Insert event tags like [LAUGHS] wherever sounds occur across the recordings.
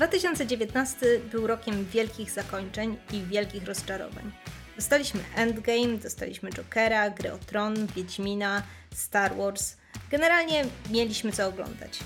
2019 był rokiem wielkich zakończeń i wielkich rozczarowań. Dostaliśmy Endgame, dostaliśmy Jokera, Gry o Tron, Wiedźmina, Star Wars. Generalnie mieliśmy co oglądać.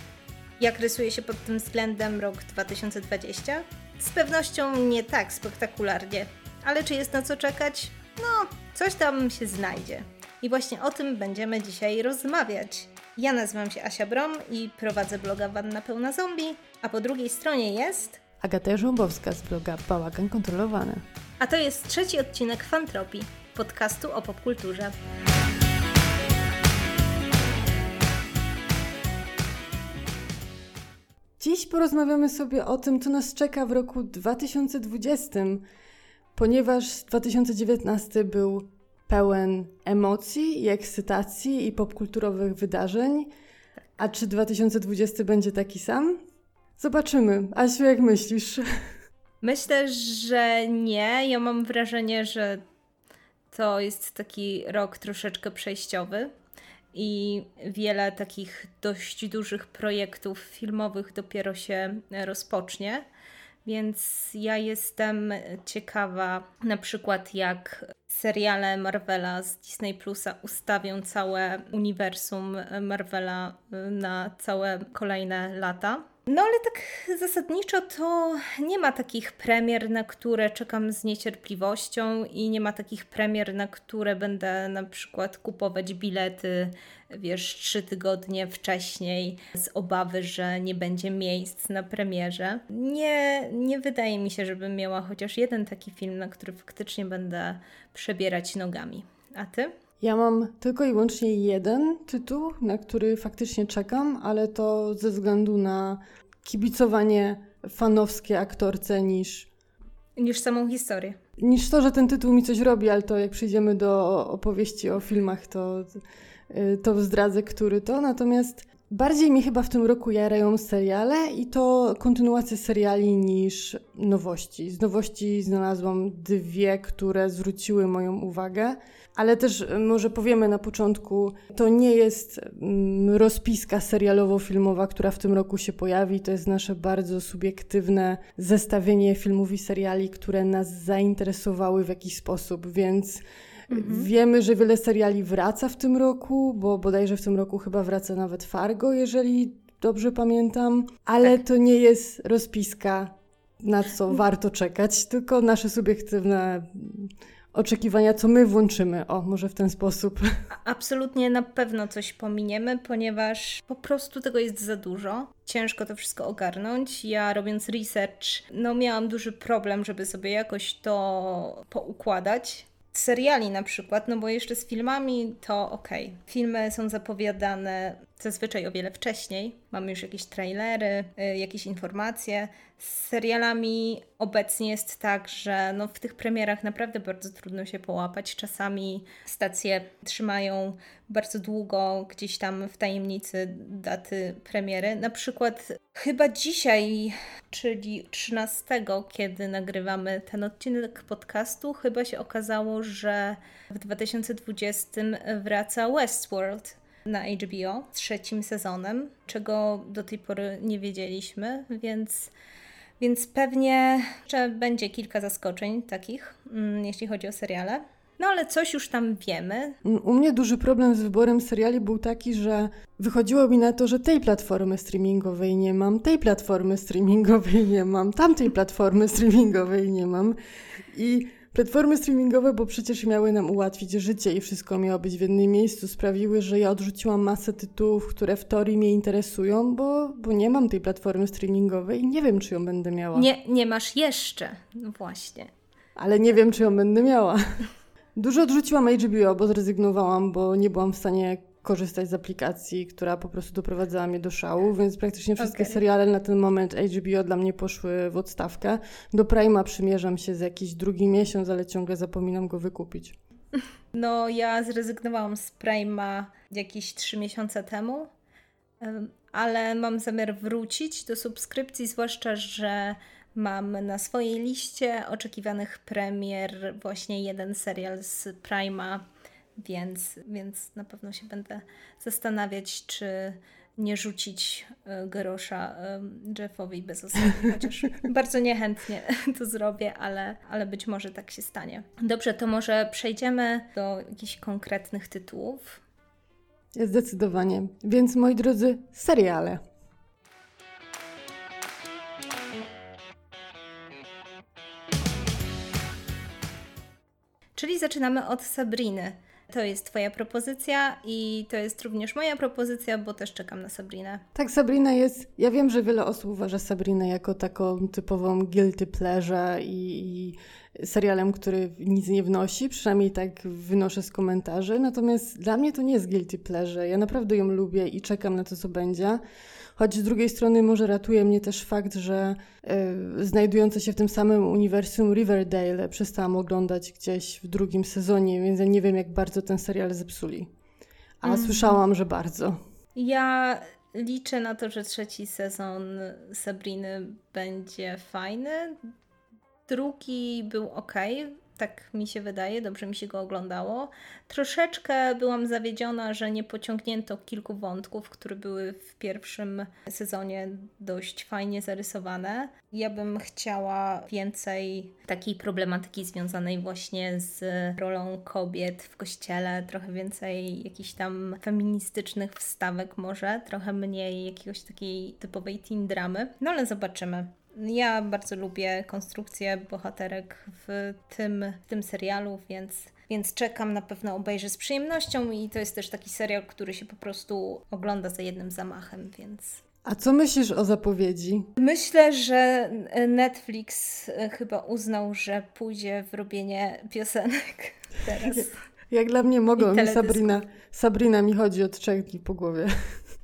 Jak rysuje się pod tym względem rok 2020? Z pewnością nie tak spektakularnie, ale czy jest na co czekać? No, coś tam się znajdzie. I właśnie o tym będziemy dzisiaj rozmawiać. Ja nazywam się Asia Brom i prowadzę bloga Wanna Pełna Zombie, a po drugiej stronie jest... Agata Jarząbowska z bloga Bałagan Kontrolowany. A to jest trzeci odcinek Fantropii, podcastu o popkulturze. Dziś porozmawiamy sobie o tym, co nas czeka w roku 2020, ponieważ 2019 był pełen emocji i ekscytacji i popkulturowych wydarzeń. A czy 2020 będzie taki sam? Zobaczymy. Asiu, jak myślisz? [LAUGHS] Myślę, że nie. Ja mam wrażenie, że to jest taki rok troszeczkę przejściowy i wiele takich dość dużych projektów filmowych dopiero się rozpocznie. Więc ja jestem ciekawa, na przykład jak seriale Marvela z Disney Plusa ustawią całe uniwersum Marvela na całe kolejne lata. No ale tak zasadniczo to nie ma takich premier, na które czekam z niecierpliwością i nie ma takich premier, na które będę na przykład kupować bilety, wiesz, trzy tygodnie wcześniej z obawy, że nie będzie miejsc na premierze. Nie, nie wydaje mi się, żebym miała chociaż jeden taki film, na który faktycznie będę przebierać nogami. A ty? Ja mam tylko i wyłącznie jeden tytuł, na który faktycznie czekam, ale to ze względu na kibicowanie fanowskie aktorce niż. niż samą historię. Niż to, że ten tytuł mi coś robi, ale to jak przyjdziemy do opowieści o filmach, to, to zdradzę, który to. Natomiast bardziej mi chyba w tym roku jarają seriale i to kontynuacje seriali niż nowości. Z nowości znalazłam dwie, które zwróciły moją uwagę. Ale też e, może powiemy na początku, to nie jest mm, rozpiska serialowo-filmowa, która w tym roku się pojawi. To jest nasze bardzo subiektywne zestawienie filmów i seriali, które nas zainteresowały w jakiś sposób, więc mhm. wiemy, że wiele seriali wraca w tym roku, bo bodajże w tym roku chyba wraca nawet Fargo, jeżeli dobrze pamiętam, ale tak. to nie jest rozpiska, na co warto czekać, tylko nasze subiektywne oczekiwania, co my włączymy. O, może w ten sposób. Absolutnie na pewno coś pominiemy, ponieważ po prostu tego jest za dużo. Ciężko to wszystko ogarnąć. Ja robiąc research, no miałam duży problem, żeby sobie jakoś to poukładać seriali na przykład, no bo jeszcze z filmami to ok. Filmy są zapowiadane zazwyczaj o wiele wcześniej. Mamy już jakieś trailery, y, jakieś informacje. Z serialami obecnie jest tak, że no w tych premierach naprawdę bardzo trudno się połapać. Czasami stacje trzymają bardzo długo gdzieś tam w tajemnicy daty premiery. Na przykład chyba dzisiaj, czyli 13, kiedy nagrywamy ten odcinek podcastu, chyba się okazało, że w 2020 wraca Westworld na HBO trzecim sezonem, czego do tej pory nie wiedzieliśmy, więc, więc pewnie że będzie kilka zaskoczeń takich, mm, jeśli chodzi o seriale. No ale coś już tam wiemy. U mnie duży problem z wyborem seriali był taki, że wychodziło mi na to, że tej platformy streamingowej nie mam, tej platformy streamingowej nie mam, tamtej [LAUGHS] platformy streamingowej nie mam. I Platformy streamingowe, bo przecież miały nam ułatwić życie i wszystko miało być w jednym miejscu, sprawiły, że ja odrzuciłam masę tytułów, które w teorii mnie interesują, bo, bo nie mam tej platformy streamingowej i nie wiem, czy ją będę miała. Nie, nie masz jeszcze, no właśnie. Ale nie wiem, czy ją będę miała. [LAUGHS] Dużo odrzuciłam HBO, bo zrezygnowałam, bo nie byłam w stanie korzystać z aplikacji, która po prostu doprowadzała mnie do szału, więc praktycznie wszystkie okay. seriale na ten moment HBO dla mnie poszły w odstawkę. Do Prima przymierzam się za jakiś drugi miesiąc, ale ciągle zapominam go wykupić. [LAUGHS] No, ja zrezygnowałam z Prima jakieś trzy miesiące temu, ale mam zamiar wrócić do subskrypcji, zwłaszcza, że mam na swojej liście oczekiwanych premier właśnie jeden serial z Prima więc, więc na pewno się będę zastanawiać, czy nie rzucić e, grosza Jeffowi Bezosowi, [LAUGHS] chociaż bardzo niechętnie to zrobię, ale, ale być może tak się stanie. Dobrze, to może przejdziemy do jakichś konkretnych tytułów. Zdecydowanie. Więc moi drodzy, seriale. Czyli zaczynamy od Sabriny. To jest Twoja propozycja i to jest również moja propozycja, bo też czekam na Sabrinę. Tak, Sabrina jest. Ja wiem, że wiele osób uważa Sabrinę jako taką typową guilty pleasure i, i serialem, który nic nie wnosi, przynajmniej tak wynoszę z komentarzy. Natomiast dla mnie to nie jest guilty pleasure. Ja naprawdę ją lubię i czekam na to, co będzie. Choć z drugiej strony może ratuje mnie też fakt, że y, znajdujące się w tym samym uniwersum Riverdale przestałam oglądać gdzieś w drugim sezonie, więc ja nie wiem, jak bardzo ten serial zepsuli. A mm. słyszałam, że bardzo. Ja liczę na to, że trzeci sezon Sabriny będzie fajny. Drugi był ok, tak mi się wydaje, dobrze mi się go oglądało. Troszeczkę byłam zawiedziona, że nie pociągnięto kilku wątków, które były w pierwszym sezonie dość fajnie zarysowane. Ja bym chciała więcej takiej problematyki związanej właśnie z rolą kobiet w kościele, trochę więcej jakichś tam feministycznych wstawek może, trochę mniej jakiegoś takiej typowej teen dramy. No ale zobaczymy. Ja bardzo lubię konstrukcję bohaterek w tym, w tym serialu, więc, więc czekam, na pewno obejrzę z przyjemnością i to jest też taki serial, który się po prostu ogląda za jednym zamachem, więc... A co myślisz o zapowiedzi? Myślę, że Netflix chyba uznał, że pójdzie w robienie piosenek [LAUGHS] teraz. Jak dla mnie mogą mi Sabrina, Sabrina mi chodzi od trzech dni po głowie.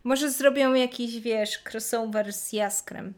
Może zrobią jakiś, wiesz, crossover z Jaskrem.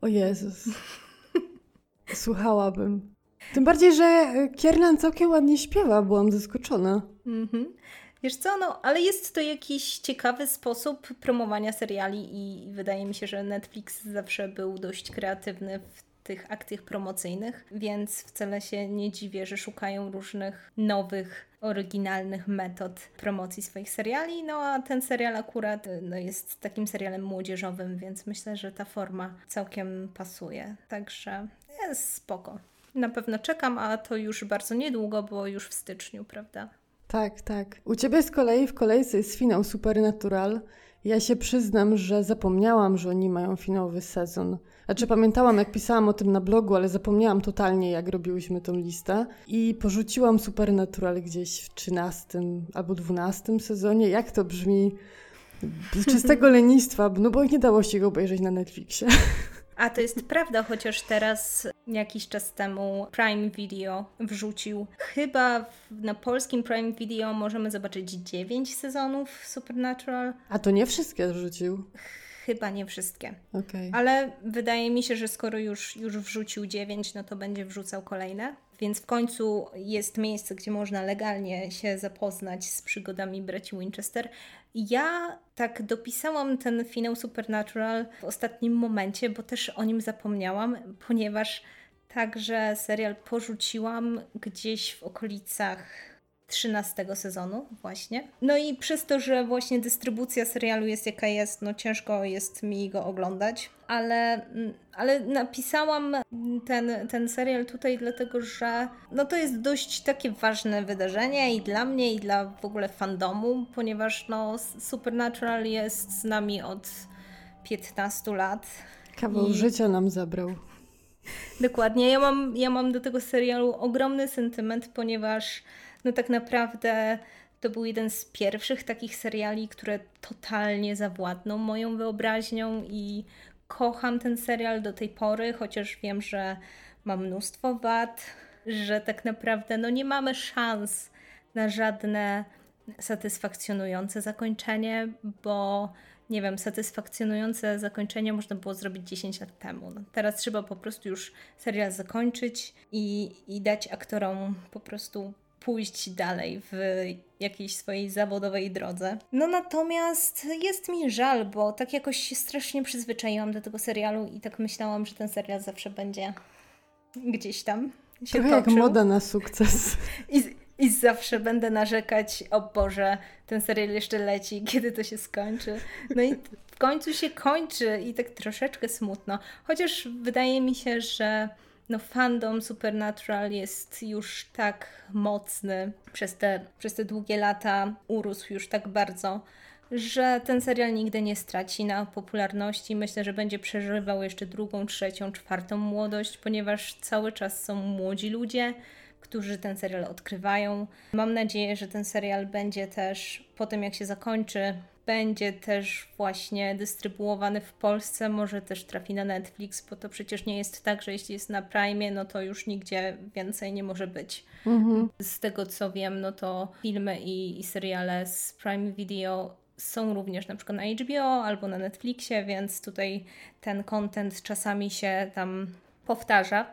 O Jezus. [LAUGHS] Słuchałabym. Tym bardziej, że Kiernan całkiem ładnie śpiewa, byłam zaskoczona. Mhm. Wiesz co, no, ale jest to jakiś ciekawy sposób promowania seriali i wydaje mi się, że Netflix zawsze był dość kreatywny w tych akcjach promocyjnych, więc wcale się nie dziwię, że szukają różnych nowych oryginalnych metod promocji swoich seriali. No a ten serial akurat no, jest takim serialem młodzieżowym, więc myślę, że ta forma całkiem pasuje. Także jest spoko. Na pewno czekam, a to już bardzo niedługo, bo już w styczniu, prawda? Tak, tak. U ciebie z kolei w kolejce jest finał Supernatural. Ja się przyznam, że zapomniałam, że oni mają finałowy sezon. Znaczy pamiętałam, jak pisałam o tym na blogu, ale zapomniałam totalnie, jak robiłyśmy tą listę. I porzuciłam Supernatural gdzieś w 13 albo 12 sezonie. Jak to brzmi? Z czystego [LAUGHS] lenistwa, no bo nie dało się go obejrzeć na Netflixie. A to jest prawda, chociaż teraz jakiś czas temu Prime Video wrzucił. Chyba na polskim Prime Video możemy zobaczyć 9 sezonów Supernatural. A to nie wszystkie wrzucił? Chyba nie wszystkie. Okay. Ale wydaje mi się, że skoro już, już wrzucił 9, no to będzie wrzucał kolejne. Więc w końcu jest miejsce, gdzie można legalnie się zapoznać z przygodami braci Winchester. Ja tak dopisałam ten finał Supernatural w ostatnim momencie, bo też o nim zapomniałam, ponieważ także serial porzuciłam gdzieś w okolicach 13 sezonu właśnie. No i przez to, że właśnie dystrybucja serialu jest jaka jest, no ciężko jest mi go oglądać, ale, mm, ale napisałam ten, ten serial tutaj dlatego, że no to jest dość takie ważne wydarzenie i dla mnie i dla w ogóle fandomu, ponieważ no Supernatural jest z nami od 15 lat. Kawał I... życia nam zabrał. Dokładnie. Ja mam, ja mam do tego serialu ogromny sentyment, ponieważ no tak naprawdę to był jeden z pierwszych takich seriali, które totalnie zawładną moją wyobraźnią i kocham ten serial do tej pory, chociaż wiem, że ma mnóstwo wad, że tak naprawdę no nie mamy szans na żadne satysfakcjonujące zakończenie, bo nie wiem, satysfakcjonujące zakończenie można było zrobić 10 lat temu. No, teraz trzeba po prostu już serial zakończyć i, i dać aktorom po prostu pójść dalej w jakiejś swojej zawodowej drodze. No natomiast jest mi żal, bo tak jakoś się strasznie przyzwyczaiłam do tego serialu i tak myślałam, że ten serial zawsze będzie gdzieś tam się Trochę jak moda na sukces. [LAUGHS] I, I zawsze będę narzekać, o Boże, ten serial jeszcze leci, [LAUGHS] kiedy to się skończy. No i w końcu się kończy i tak troszeczkę smutno. Chociaż wydaje mi się, że no fandom Supernatural jest już tak mocny przez te, przez te długie lata, urósł już tak bardzo, że ten serial nigdy nie straci na popularności. Myślę, że będzie przeżywał jeszcze drugą, trzecią, czwartą młodość, ponieważ cały czas są młodzi ludzie, którzy ten serial odkrywają. Mam nadzieję, że ten serial będzie też po tym, jak się zakończy, będzie też właśnie dystrybuowany w Polsce, może też trafi na Netflix, bo to przecież nie jest tak, że jeśli jest na Prime, no to już nigdzie więcej nie może być. Mhm. Z tego co wiem, no to filmy i, i seriale z Prime Video są również na przykład na HBO albo na Netflixie, więc tutaj ten content czasami się tam powtarza.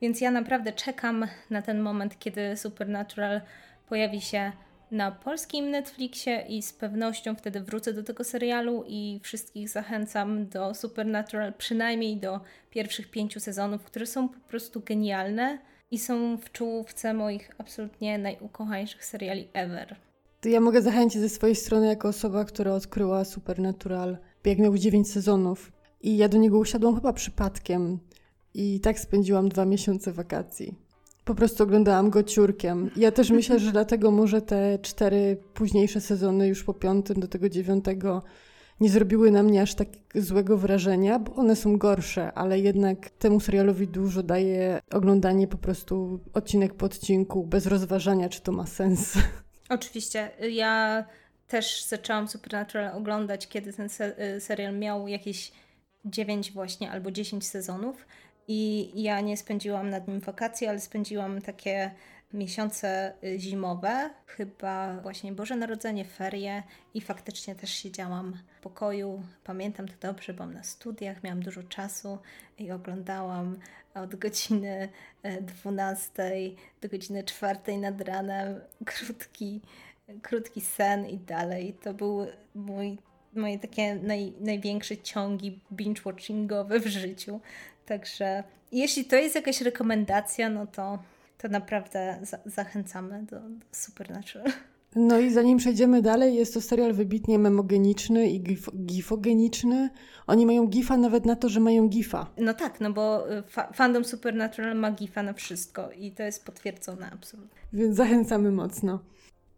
Więc ja naprawdę czekam na ten moment, kiedy Supernatural pojawi się na polskim Netflixie i z pewnością wtedy wrócę do tego serialu i wszystkich zachęcam do Supernatural, przynajmniej do pierwszych pięciu sezonów, które są po prostu genialne i są w czołówce moich absolutnie najukochańszych seriali ever. To ja mogę zachęcić ze swojej strony jako osoba, która odkryła Supernatural, jak miał 9 sezonów. I ja do niego usiadłam chyba przypadkiem. I tak spędziłam dwa miesiące wakacji. Po prostu oglądałam go ciurkiem. Ja też myślę, że dlatego może te cztery późniejsze sezony, już po piątym do tego dziewiątego, nie zrobiły na mnie aż tak złego wrażenia, bo one są gorsze, ale jednak temu serialowi dużo daje oglądanie po prostu odcinek po odcinku, bez rozważania, czy to ma sens. Oczywiście. Ja też zaczęłam Supernatural oglądać, kiedy ten serial miał jakieś 9 właśnie albo 10 sezonów i ja nie spędziłam nad nim wakacji, ale spędziłam takie miesiące y, zimowe, chyba właśnie Boże Narodzenie, ferie i faktycznie też siedziałam w pokoju. Pamiętam to dobrze, byłam na studiach, miałam dużo czasu i oglądałam od godziny 12 e, do godziny 4 nad ranem krótki, krótki sen i dalej. To był mój moje takie naj, największe ciągi binge-watchingowe w życiu. Także jeśli to jest jakaś rekomendacja, no to, to naprawdę za zachęcamy do, do Supernatural. No i zanim przejdziemy dalej, jest to serial wybitnie memogeniczny i gif gifogeniczny. Oni mają gifa nawet na to, że mają gifa. No tak, no bo y, fa fandom Supernatural ma gifa na wszystko i to jest potwierdzone absolutnie. Więc zachęcamy mocno.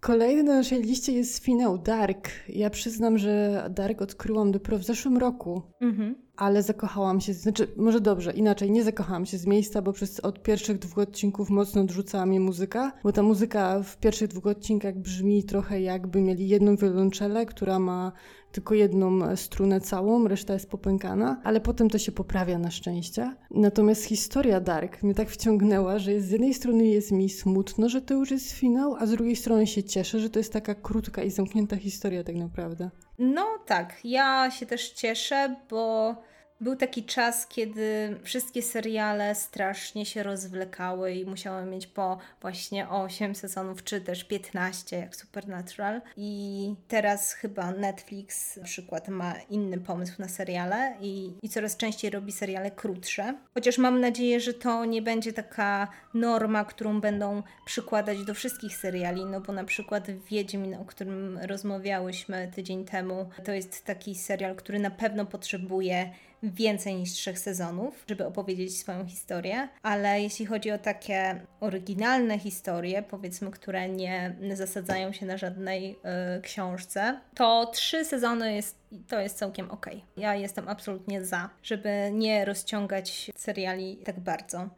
Kolejny na naszej liście jest finał Dark. Ja przyznam, że Dark odkryłam dopiero w zeszłym roku. Mhm ale zakochałam się, znaczy może dobrze, inaczej, nie zakochałam się z miejsca, bo przez od pierwszych dwóch odcinków mocno odrzucała mnie muzyka, bo ta muzyka w pierwszych dwóch odcinkach brzmi trochę jakby mieli jedną wiolonczelę, która ma tylko jedną strunę całą, reszta jest popękana, ale potem to się poprawia na szczęście. Natomiast historia Dark mnie tak wciągnęła, że z jednej strony jest mi smutno, że to już jest finał, a z drugiej strony się cieszę, że to jest taka krótka i zamknięta historia tak naprawdę. No tak, ja się też cieszę, bo był taki czas, kiedy wszystkie seriale strasznie się rozwlekały i musiały mieć po właśnie 8 sezonów, czy też 15, jak Supernatural. I teraz chyba Netflix na przykład ma inny pomysł na seriale i, i coraz częściej robi seriale krótsze. Chociaż mam nadzieję, że to nie będzie taka norma, którą będą przykładać do wszystkich seriali, no bo na przykład Wiedźmin, o którym rozmawiałyśmy tydzień temu, to jest taki serial, który na pewno potrzebuje więcej niż trzech sezonów, żeby opowiedzieć swoją historię, ale jeśli chodzi o takie oryginalne historie, powiedzmy, które nie zasadzają się na żadnej y, książce, to trzy sezony jest, to jest całkiem ok. Ja jestem absolutnie za, żeby nie rozciągać seriali tak bardzo.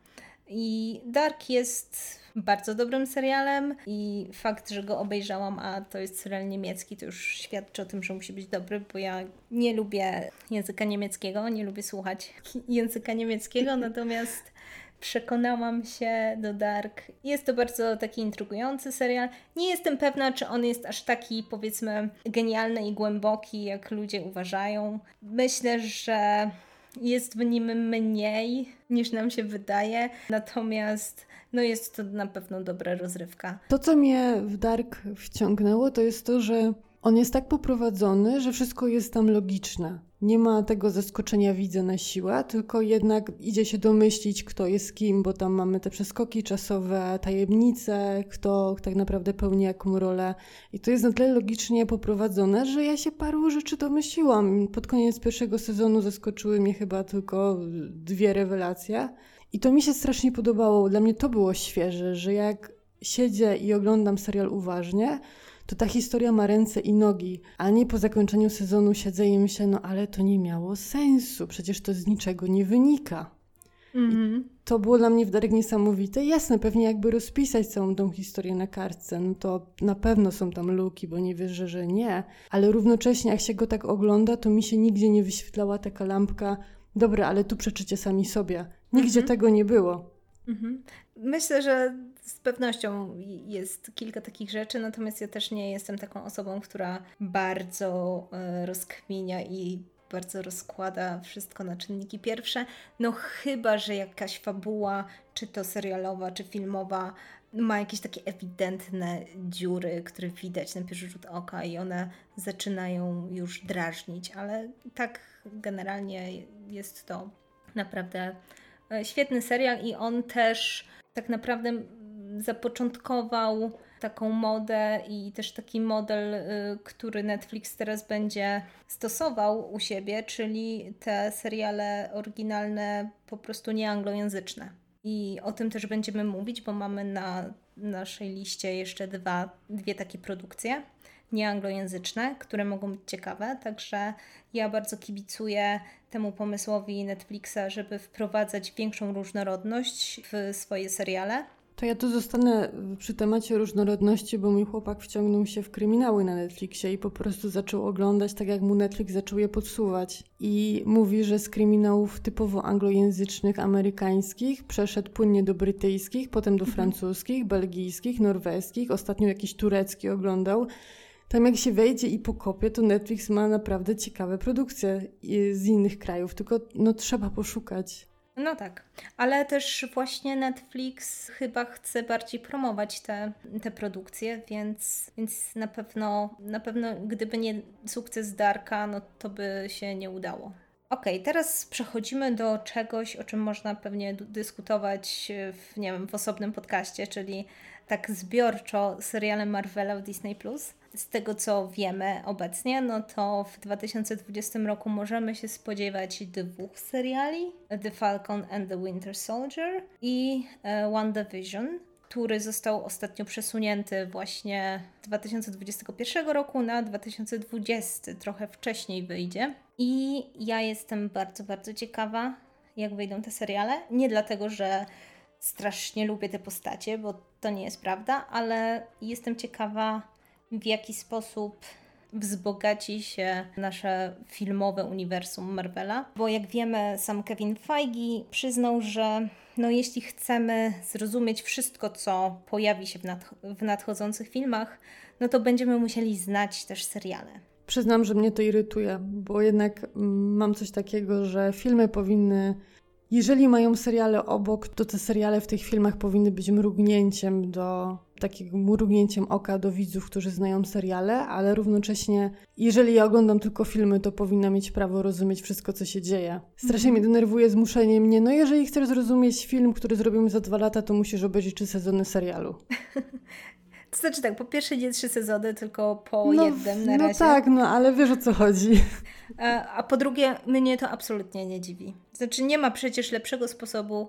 I Dark jest bardzo dobrym serialem i fakt, że go obejrzałam, a to jest serial niemiecki, to już świadczy o tym, że musi być dobry, bo ja nie lubię języka niemieckiego, nie lubię słuchać [LAUGHS] języka niemieckiego, natomiast przekonałam się do Dark. Jest to bardzo taki intrygujący serial. Nie jestem pewna, czy on jest aż taki, powiedzmy, genialny i głęboki, jak ludzie uważają. Myślę, że jest w nim mniej niż nam się wydaje, natomiast no jest to na pewno dobra rozrywka. To, co mnie w Dark wciągnęło, to jest to, że On jest tak poprowadzony, że wszystko jest tam logiczne. Nie ma tego zaskoczenia widza na siłę, tylko jednak idzie się domyślić, kto jest kim, bo tam mamy te przeskoki czasowe, tajemnice, kto tak naprawdę pełni jaką rolę. I to jest na tyle logicznie poprowadzone, że ja się paru rzeczy domyśliłam. Pod koniec pierwszego sezonu zaskoczyły mnie chyba tylko dwie rewelacje. I to mi się strasznie podobało. Dla mnie to było świeże, że jak siedzę i oglądam serial uważnie, to ta historia ma ręce i nogi, a nie po zakończeniu sezonu siedzę i myślę, no ale to nie miało sensu, przecież to z niczego nie wynika. Mm-hmm. To było dla mnie w Darek niesamowite. Jasne, pewnie jakby rozpisać całą tą historię na kartce, no to na pewno są tam luki, bo nie wierzę, że nie. Ale równocześnie, jak się go tak ogląda, to mi się nigdzie nie wyświetlała taka lampka. Dobra, ale tu przeczycie sami sobie. Nigdzie mm-hmm. tego nie było. Mm-hmm. Myślę, że z pewnością jest kilka takich rzeczy, natomiast ja też nie jestem taką osobą, która bardzo e, rozkminia i bardzo rozkłada wszystko na czynniki pierwsze. No chyba, że jakaś fabuła, czy to serialowa, czy filmowa, ma jakieś takie ewidentne dziury, które widać na pierwszy rzut oka i one zaczynają już drażnić, ale tak generalnie jest to naprawdę e, świetny serial i on też tak naprawdę zapoczątkował taką modę i też taki model, y, który Netflix teraz będzie stosował u siebie, czyli te seriale oryginalne po prostu nieanglojęzyczne. I o tym też będziemy mówić, bo mamy na naszej liście jeszcze dwa, dwie takie produkcje nieanglojęzyczne, które mogą być ciekawe. Także ja bardzo kibicuję temu pomysłowi Netflixa, żeby wprowadzać większą różnorodność w swoje seriale. To ja tu zostanę przy temacie różnorodności, bo mój chłopak wciągnął się w kryminały na Netflixie i po prostu zaczął oglądać tak, jak mu Netflix zaczął je podsuwać. I mówi, że z kryminałów typowo anglojęzycznych, amerykańskich przeszedł płynnie do brytyjskich, potem do mhm. francuskich, belgijskich, norweskich, ostatnio jakiś turecki oglądał. Tam jak się wejdzie i pokopie, to Netflix ma naprawdę ciekawe produkcje z innych krajów, tylko no trzeba poszukać. No tak, ale też właśnie Netflix chyba chce bardziej promować te, te produkcje, więc, więc na pewno na pewno gdyby nie sukces Darka, no to by się nie udało. Ok, teraz przechodzimy do czegoś, o czym można pewnie dyskutować w, nie wiem, w osobnym podcaście, czyli tak zbiorczo serialem Marvela w Disney+. Z tego co wiemy obecnie, no to w 2020 roku możemy się spodziewać dwóch seriali: The Falcon and the Winter Soldier i e, WandaVision, który został ostatnio przesunięty właśnie 2021 roku na 2020, trochę wcześniej wyjdzie. I ja jestem bardzo, bardzo ciekawa, jak wyjdą te seriale. Nie dlatego, że strasznie lubię te postacie, bo to nie jest prawda, ale jestem ciekawa, w jaki sposób wzbogaci się nasze filmowe uniwersum Marvela, bo jak wiemy, sam Kevin Feige przyznał, że no jeśli chcemy zrozumieć wszystko, co pojawi się w, w nadchodzących filmach, no to będziemy musieli znać też seriale. Przyznam, że mnie to irytuje, bo jednak mm, mam coś takiego, że filmy powinny jeżeli mają seriale obok, to te seriale w tych filmach powinny być mrugnięciem do takim mrugnięciem oka do widzów, którzy znają seriale, ale równocześnie, jeżeli ja oglądam tylko filmy, to powinna mieć prawo rozumieć wszystko, co się dzieje. Strasznie mm mnie denerwuje zmuszenie mnie, no jeżeli chcesz zrozumieć film, który zrobimy za dwa lata, to musisz obejrzeć trzy sezony serialu. [LAUGHS] To znaczy tak, po pierwsze nie trzy sezony, tylko po no, jednym na no razie. No tak, no ale wiesz o co chodzi. A, a po drugie, mnie to absolutnie nie dziwi. Znaczy nie ma przecież lepszego sposobu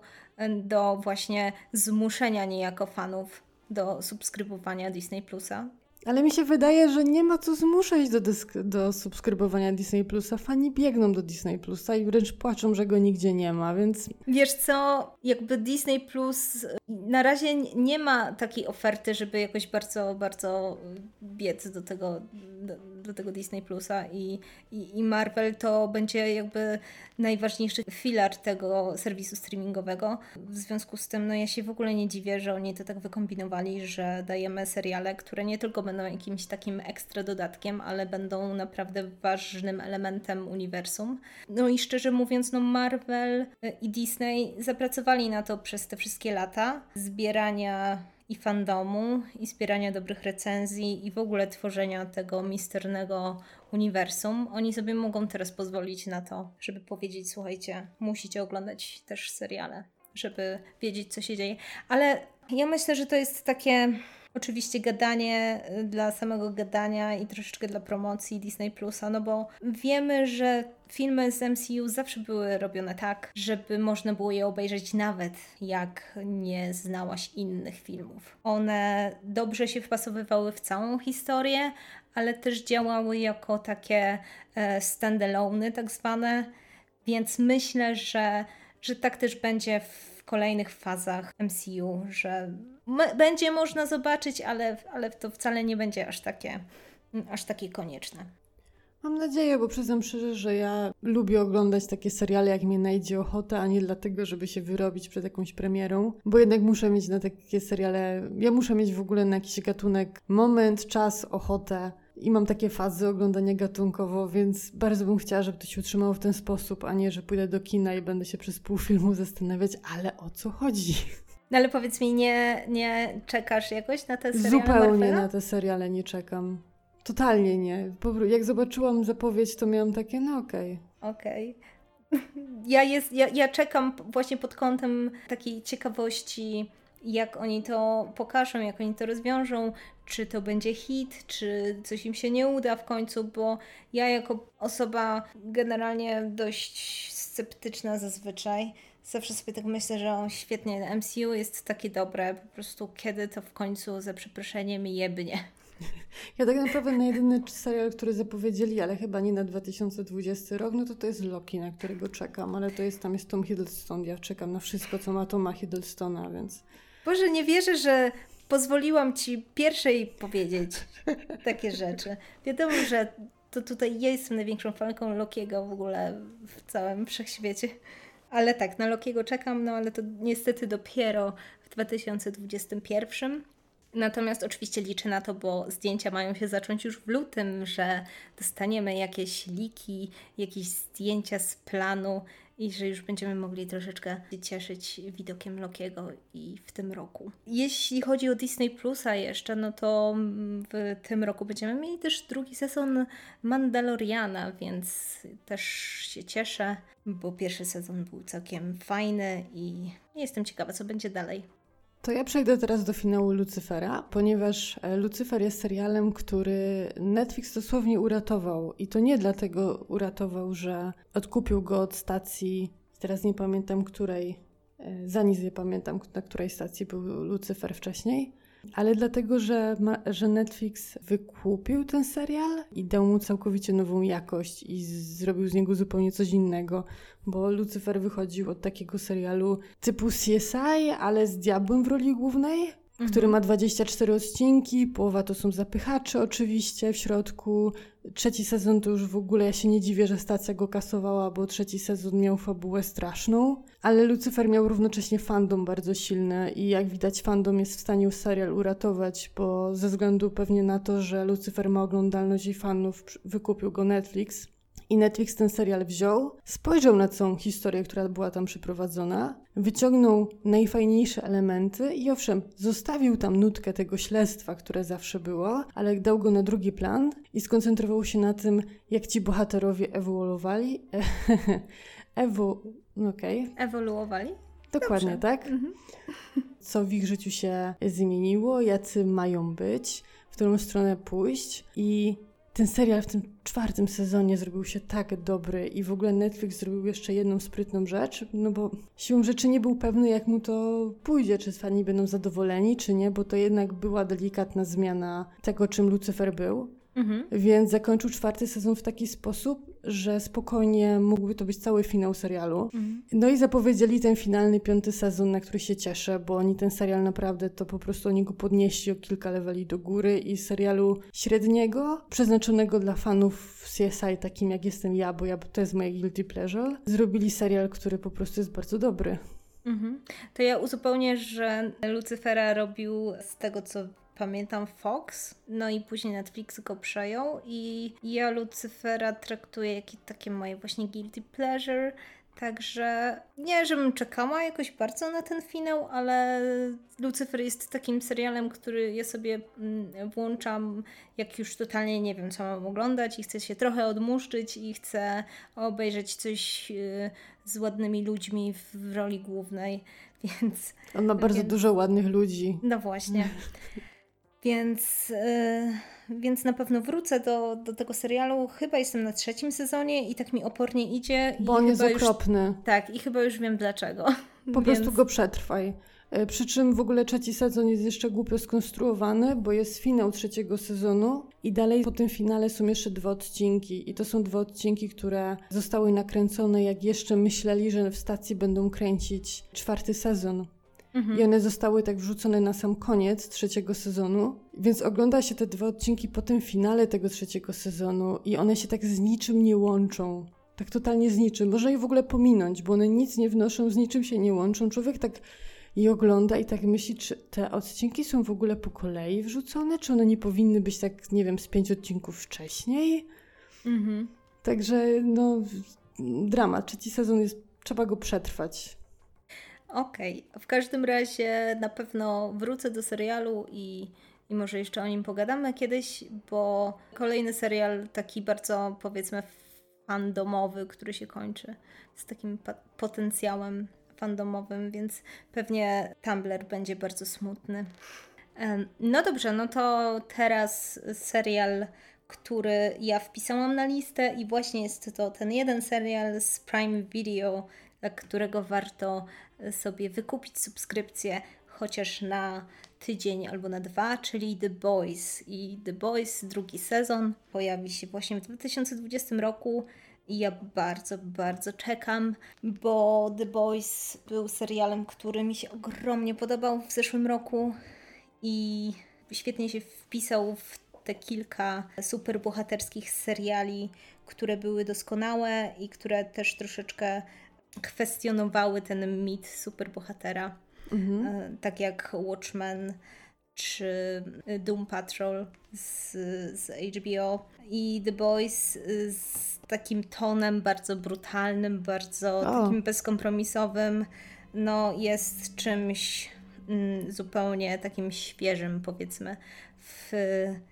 do właśnie zmuszenia niejako fanów do subskrybowania Disney Plusa. Ale mi się wydaje, że nie ma co zmuszać do, do subskrybowania Disney Plusa. Fani biegną do Disney Plusa i wręcz płaczą, że go nigdzie nie ma, więc. Wiesz co, jakby Disney Plus na razie nie ma takiej oferty, żeby jakoś bardzo, bardzo biec do tego, do, do tego Disney Plusa i, i, i Marvel to będzie jakby najważniejszy filar tego serwisu streamingowego. W związku z tym, no ja się w ogóle nie dziwię, że oni to tak wykombinowali, że dajemy seriale, które nie tylko będą jakimś takim ekstra dodatkiem, ale będą naprawdę ważnym elementem uniwersum. No i szczerze mówiąc, no Marvel i Disney zapracowali na to przez te wszystkie lata zbierania i fandomu, i zbierania dobrych recenzji, i w ogóle tworzenia tego misternego uniwersum, oni sobie mogą teraz pozwolić na to, żeby powiedzieć: Słuchajcie, musicie oglądać też seriale, żeby wiedzieć, co się dzieje. Ale ja myślę, że to jest takie Oczywiście gadanie y, dla samego gadania i troszeczkę dla promocji Disney Plusa, no bo wiemy, że filmy z MCU zawsze były robione tak, żeby można było je obejrzeć nawet jak nie znałaś innych filmów. One dobrze się wpasowywały w całą historię, ale też działały jako takie e, standalone tak zwane, więc myślę, że, że tak też będzie w kolejnych fazach MCU, że będzie można zobaczyć, ale, ale to wcale nie będzie aż takie, aż takie konieczne. Mam nadzieję, bo przyznam szczerze, że ja lubię oglądać takie seriale, jak mnie najdzie ochota, a nie dlatego, żeby się wyrobić przed jakąś premierą, bo jednak muszę mieć na takie seriale, ja muszę mieć w ogóle na jakiś gatunek moment, czas, ochotę i mam takie fazy oglądania gatunkowo, więc bardzo bym chciała, żeby to się utrzymało w ten sposób, a nie, że pójdę do kina i będę się przez pół filmu [LAUGHS] zastanawiać, ale o co chodzi? No ale powiedz mi, nie, nie czekasz jakoś na te seriale Zupełnie Marvela? na te seriale nie czekam. Totalnie nie. Jak zobaczyłam zapowiedź, to miałam takie, no okej. Okay. Okej. Okay. [LAUGHS] Ja, jest, ja, ja czekam właśnie pod kątem takiej ciekawości, jak oni to pokażą, jak oni to rozwiążą, czy to będzie hit, czy coś im się nie uda w końcu, bo ja jako osoba generalnie dość sceptyczna zazwyczaj, zawsze sobie tak myślę, że on świetnie, MCU jest takie dobre, po prostu kiedy to w końcu za przeproszeniem jebnie. [LAUGHS] Ja tak naprawdę na jedyny serial, który zapowiedzieli, ale chyba nie na 2020 rok, no to to jest Loki, na którego czekam, ale to jest tam jest Tom Hiddleston, ja czekam na wszystko, co ma Toma Hiddlestona, więc... Boże, nie wierzę, że pozwoliłam Ci pierwszej powiedzieć takie rzeczy. Wiadomo, że to tutaj ja jestem największą fanką Lokiego w ogóle w całym wszechświecie. Ale tak, na Lokiego czekam, no ale to niestety dopiero w 2021. Natomiast oczywiście liczę na to, bo zdjęcia mają się zacząć już w lutym, że dostaniemy jakieś liki, jakieś zdjęcia z planu i że już będziemy mogli troszeczkę cieszyć widokiem Lokiego i w tym roku. Jeśli chodzi o Disney Plusa jeszcze, no to w tym roku będziemy mieli też drugi sezon Mandaloriana, więc też się cieszę, bo pierwszy sezon był całkiem fajny i jestem ciekawa, co będzie dalej. To ja przejdę teraz do finału Lucyfera, ponieważ e, Lucyfer jest serialem, który Netflix dosłownie uratował. I to nie dlatego uratował, że odkupił go od stacji, teraz nie pamiętam której, e, za nic nie pamiętam, na której stacji był Lucyfer wcześniej, ale dlatego, że, ma, że Netflix wykupił ten serial i dał mu całkowicie nową jakość i zrobił z niego zupełnie coś innego, bo Lucyfer wychodził od takiego serialu typu CSI, ale z diabłem w roli głównej, mhm. który ma 24 odcinki, połowa to są zapychacze oczywiście w środku. Trzeci sezon to już w ogóle ja się nie dziwię, że stacja go kasowała, bo trzeci sezon miał fabułę straszną, ale Lucyfer miał równocześnie fandom bardzo silny i jak widać fandom jest w stanie serial uratować, bo ze względu pewnie na to, że Lucyfer ma oglądalność i fanów, wykupił go Netflix i Netflix ten serial wziął, spojrzał na całą historię, która była tam przeprowadzona, wyciągnął najfajniejsze elementy i owszem, zostawił tam nutkę tego śledztwa, które zawsze było, ale dał go na drugi plan i skoncentrował się na tym, jak ci bohaterowie ewoluowali. [LAUGHS] Ewo... okej. Okay. Ewoluowali? Dokładnie, Dobrze. tak? Mhm. Co w ich życiu się zmieniło, jacy mają być, w którą stronę pójść i ten serial w tym czwartym sezonie zrobił się tak dobry i w ogóle Netflix zrobił jeszcze jedną sprytną rzecz, no bo siłą rzeczy nie był pewny, jak mu to pójdzie, czy fani będą zadowoleni, czy nie, bo to jednak była delikatna zmiana tego, czym Lucyfer był. Mhm. Więc zakończył czwarty sezon w taki sposób, że spokojnie mógłby to być cały finał serialu. Mhm. No i zapowiedzieli ten finalny piąty sezon, na który się cieszę, bo oni ten serial naprawdę to po prostu oni go podnieśli o kilka leveli do góry i serialu średniego, przeznaczonego dla fanów CSI, takim jak jestem ja, bo ja, to jest moje guilty pleasure, zrobili serial, który po prostu jest bardzo dobry. Mhm. To ja uzupełnię, że Lucyfera robił z tego, co pamiętam Fox, no i później Netflix go przejął i ja Lucyfera traktuję jak takie moje właśnie guilty pleasure, Także nie, żebym czekała jakoś bardzo na ten finał, ale Lucifer jest takim serialem, który ja sobie mm, włączam, jak już totalnie nie wiem, co mam oglądać i chcę się trochę odmuszczyć i chcę obejrzeć coś y, z ładnymi ludźmi w roli głównej, [LAUGHS] więc... On ma bardzo więc, dużo ładnych ludzi. No właśnie. [LAUGHS] Więc, yy, więc na pewno wrócę do, do tego serialu. Chyba jestem na trzecim sezonie i tak mi opornie idzie. Bo on jest okropny. Już, tak, i chyba już wiem dlaczego. Po więc... prostu go przetrwaj. E, przy czym w ogóle trzeci sezon jest jeszcze głupio skonstruowany, bo jest finał trzeciego sezonu i dalej po tym finale są jeszcze dwa odcinki. I to są dwa odcinki, które zostały nakręcone, jak jeszcze myśleli, że w stacji będą kręcić czwarty sezon. Mhm. I one zostały tak wrzucone na sam koniec trzeciego sezonu. Więc ogląda się te dwa odcinki po tym finale tego trzeciego sezonu i one się tak z niczym nie łączą. Tak totalnie z niczym. Można je w ogóle pominąć, bo one nic nie wnoszą, z niczym się nie łączą. Człowiek tak i ogląda i tak myśli, czy te odcinki są w ogóle po kolei wrzucone, czy one nie powinny być tak, nie wiem, z pięć odcinków wcześniej. Mhm. Także no, dramat. Trzeci sezon jest, trzeba go przetrwać. Okej, okay. w każdym razie na pewno wrócę do serialu i, i może jeszcze o nim pogadamy kiedyś, bo kolejny serial taki bardzo powiedzmy fandomowy, który się kończy z takim potencjałem fandomowym, więc pewnie Tumblr będzie bardzo smutny. No dobrze, no to teraz serial, który ja wpisałam na listę i właśnie jest to ten jeden serial z Prime Video, dla którego warto sobie wykupić subskrypcję chociaż na tydzień albo na dwa, czyli The Boys. I The Boys, drugi sezon, pojawi się właśnie w 2020 roku. I ja bardzo, bardzo czekam, bo The Boys był serialem, który mi się ogromnie podobał w zeszłym roku i świetnie się wpisał w te kilka superbohaterskich seriali, które były doskonałe i które też troszeczkę kwestionowały ten mit superbohatera. Mhm. E, tak jak Watchmen czy Doom Patrol z, z HBO i The Boys z takim tonem bardzo brutalnym, bardzo o. takim bezkompromisowym, no jest czymś mm, zupełnie takim świeżym, powiedzmy, w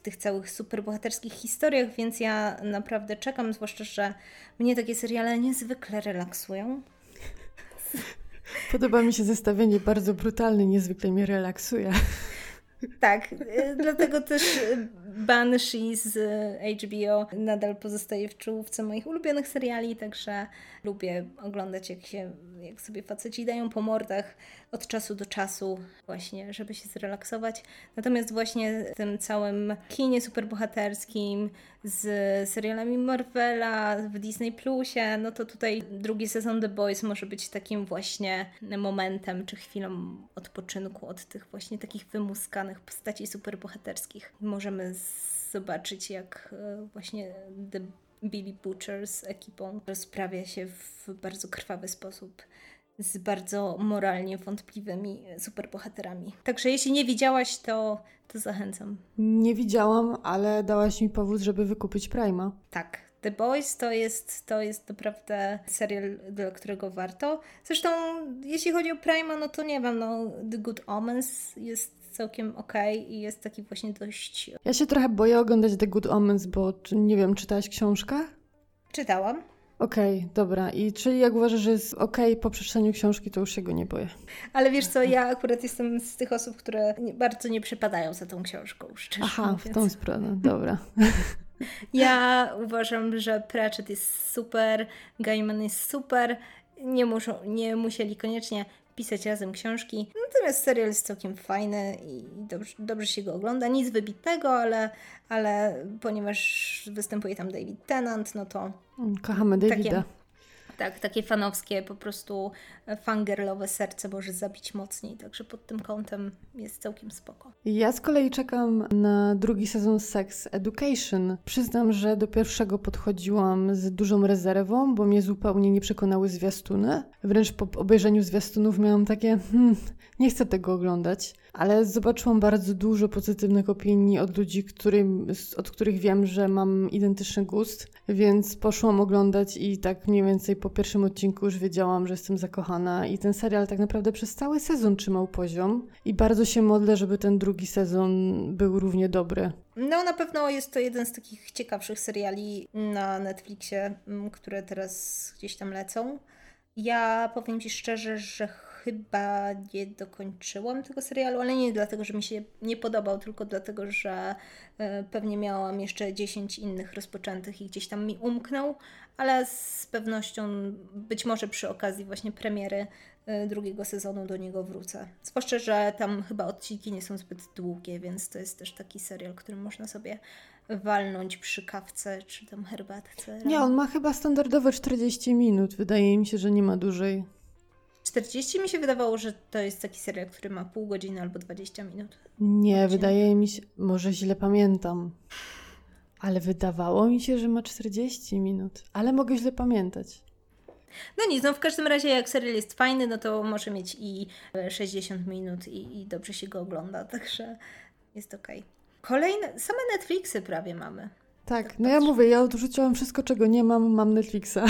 tych całych superbohaterskich historiach, więc ja naprawdę czekam, zwłaszcza, że mnie takie seriale niezwykle relaksują. Podoba mi się zestawienie bardzo brutalne, niezwykle mnie relaksuje. Tak, y, dlatego też y, Banshee z HBO nadal pozostaje w czołówce moich ulubionych seriali, także lubię oglądać jak się, jak sobie faceci dają po mordach od czasu do czasu właśnie, żeby się zrelaksować. Natomiast właśnie w tym całym kinie superbohaterskim z serialami Marvela w Disney Plusie, no to tutaj drugi sezon The Boys może być takim właśnie momentem czy chwilą odpoczynku od tych właśnie takich wymuskanych postaci superbohaterskich. Możemy zobaczyć jak e, właśnie The Billy Butcher z ekipą rozprawia się w bardzo krwawy sposób z bardzo moralnie wątpliwymi superbohaterami. Także jeśli nie widziałaś, to, to zachęcam. Nie widziałam, ale dałaś mi powód, żeby wykupić Prima. Tak. The Boys to jest, to jest naprawdę serial, dla którego warto. Zresztą, jeśli chodzi o Prima, no to nie wiem, no The Good Omens jest całkiem okej okay i jest taki właśnie dość... Ja się trochę boję oglądać The Good Omens, bo nie wiem, czytałaś książkę? Czytałam. Okej, okay, dobra. I czyli jak uważasz, że jest okej okay po przeczytaniu książki, to już się go nie boję. Ale wiesz co, ja akurat jestem z tych osób, które bardzo nie przypadają za tą książką, szczerze Aha, mówiąc. w tą stronę, dobra. [LAUGHS] Ja uważam, że Pratchett jest super, Gaiman jest super. Nie, muszą, nie musieli koniecznie pisać razem książki. Natomiast serial jest całkiem fajny i dobrze, dobrze się go ogląda. Nic wybitnego, ale, ale ponieważ występuje tam David Tennant, no to. Kochamy Davida. Takie, tak, takie fanowskie, po prostu fangirlowe serce może zabić mocniej, także pod tym kątem jest całkiem spoko. Ja z kolei czekam na drugi sezon Sex Education. Przyznam, że do pierwszego podchodziłam z dużą rezerwą, bo mnie zupełnie nie przekonały zwiastuny. Wręcz po obejrzeniu zwiastunów miałam takie, hmm, nie chcę tego oglądać. Ale zobaczyłam bardzo dużo pozytywnych opinii od ludzi, którym, od których wiem, że mam identyczny gust, więc poszłam oglądać i tak mniej więcej po pierwszym odcinku już wiedziałam, że jestem zakochana i ten serial tak naprawdę przez cały sezon trzymał poziom i bardzo się modlę, żeby ten drugi sezon był równie dobry. No na pewno jest to jeden z takich ciekawszych seriali na Netflixie, mm, które teraz gdzieś tam lecą. Ja powiem Ci szczerze, że chyba nie dokończyłam tego serialu, ale nie dlatego, że mi się nie podobał, tylko dlatego, że e, pewnie miałam jeszcze 10 innych rozpoczętych i gdzieś tam mi umknął, ale z pewnością być może przy okazji właśnie premiery e, drugiego sezonu do niego wrócę. Zwłaszcza, że tam chyba odcinki nie są zbyt długie, więc to jest też taki serial, który można sobie walnąć przy kawce czy tam herbatce. Nie, on ma chyba standardowe 40 minut. Wydaje mi się, że nie ma dłużej. 40 mi się wydawało, że to jest taki serial, który ma pół godziny albo 20 minut. Nie, wydaje mi się, może źle pamiętam. Ale wydawało mi się, że ma 40 minut. Ale mogę źle pamiętać. No nic, no w każdym razie jak serial jest fajny, no to może mieć i 60 minut i, i dobrze się go ogląda, [LAUGHS] także jest okej. Okay. Kolejne, same Netflixy prawie mamy. Tak, tak no ja mówię, ja odrzuciłam wszystko, czego nie mam, mam Netflixa. [LAUGHS]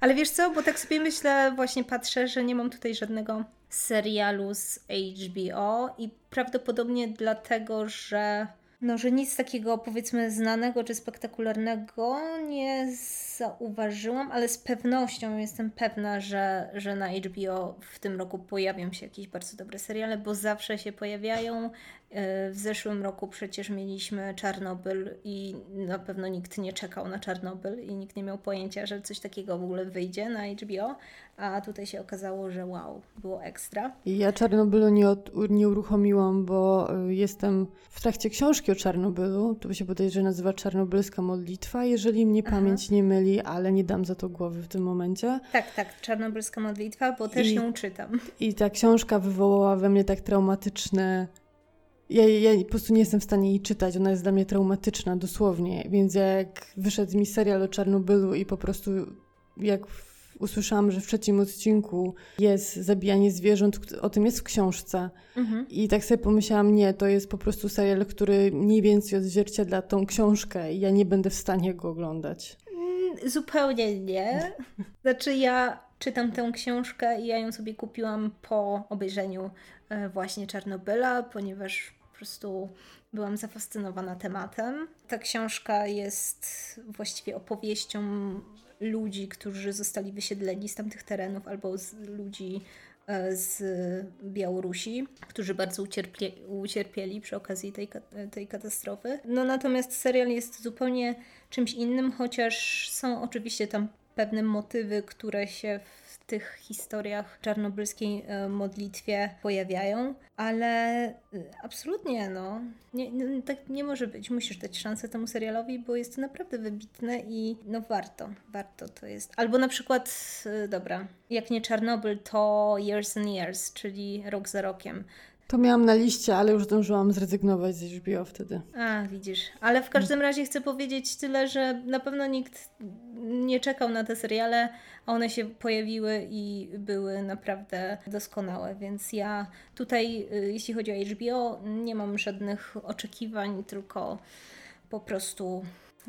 Ale wiesz co, bo tak sobie myślę, właśnie patrzę, że nie mam tutaj żadnego serialu z HBO i prawdopodobnie dlatego, że no, że nic takiego powiedzmy znanego czy spektakularnego nie zauważyłam, ale z pewnością jestem pewna, że, że na HBO w tym roku pojawią się jakieś bardzo dobre seriale, bo zawsze się pojawiają. E, w zeszłym roku przecież mieliśmy Czarnobyl i na pewno nikt nie czekał na Czarnobyl i nikt nie miał pojęcia, że coś takiego w ogóle wyjdzie na HBO, a tutaj się okazało, że wow, było ekstra. Ja Czarnobylu nie, od, nie uruchomiłam, bo e, jestem w trakcie książki o Czarnobylu, to się bodajże nazywa Czarnobylska modlitwa, jeżeli mnie Aha. pamięć nie myli, ale nie dam za to głowy w tym momencie. Tak, tak, Czarnobylska modlitwa, bo też I, ją czytam. I ta książka wywołała we mnie tak traumatyczne ja, ja po prostu nie jestem w stanie jej czytać, ona jest dla mnie traumatyczna dosłownie, więc jak wyszedł mi serial o Czarnobylu i po prostu jak usłyszałam, że w trzecim odcinku jest zabijanie zwierząt, o tym jest w książce mhm. i tak sobie pomyślałam, nie, to jest po prostu serial, który mniej więcej odzwierciedla tą książkę i ja nie będę w stanie go oglądać. Zupełnie nie. Znaczy ja czytam tę książkę i ja ją sobie kupiłam po obejrzeniu e, właśnie Czarnobyla, ponieważ po prostu byłam zafascynowana tematem. Ta książka jest właściwie opowieścią ludzi, którzy zostali wysiedleni z tamtych terenów albo z ludzi e, z Białorusi, którzy bardzo ucierpie, ucierpieli przy okazji tej, tej katastrofy. No natomiast serial jest zupełnie czymś innym, chociaż są oczywiście tam pewne motywy, które się w tych historiach czarnobylskiej e, modlitwie pojawiają, ale e, absolutnie no, nie, tak nie może być. Musisz dać szansę temu serialowi, bo jest to naprawdę wybitne i no warto, warto to jest. Albo na przykład, e, dobra, jak nie Czarnobyl, to Years and Years, czyli Rok za rokiem. To miałam na liście, ale już zdążyłam zrezygnować z HBO wtedy. A, widzisz. Ale w każdym razie chcę powiedzieć tyle, że na pewno nikt nie czekał na te seriale, a one się pojawiły i były naprawdę doskonałe, więc ja tutaj, y, jeśli chodzi o HBO, nie mam żadnych oczekiwań, tylko po prostu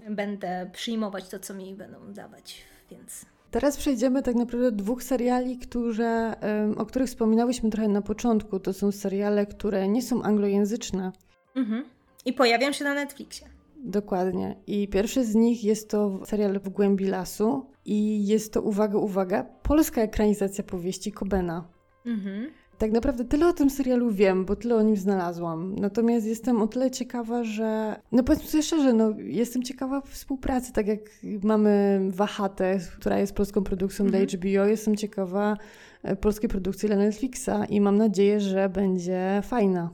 będę przyjmować to, co mi będą dawać, więc Teraz przejdziemy tak naprawdę do dwóch seriali, które, o których wspominałyśmy trochę na początku. To są seriale, które nie są anglojęzyczne. Mhm. I pojawią się na Netflixie. Dokładnie. I pierwszy z nich jest to serial W głębi lasu i jest to, uwaga, uwaga, polska ekranizacja powieści Kobena. Mhm. Tak naprawdę tyle o tym serialu wiem, bo tyle o nim znalazłam. Natomiast jestem o tyle ciekawa, że. No powiedzmy sobie szczerze, no, jestem ciekawa współpracy, tak jak mamy Wahatę, która jest polską produkcją mhm. dla HBO, jestem ciekawa e, polskiej produkcji dla Netflixa i mam nadzieję, że będzie fajna.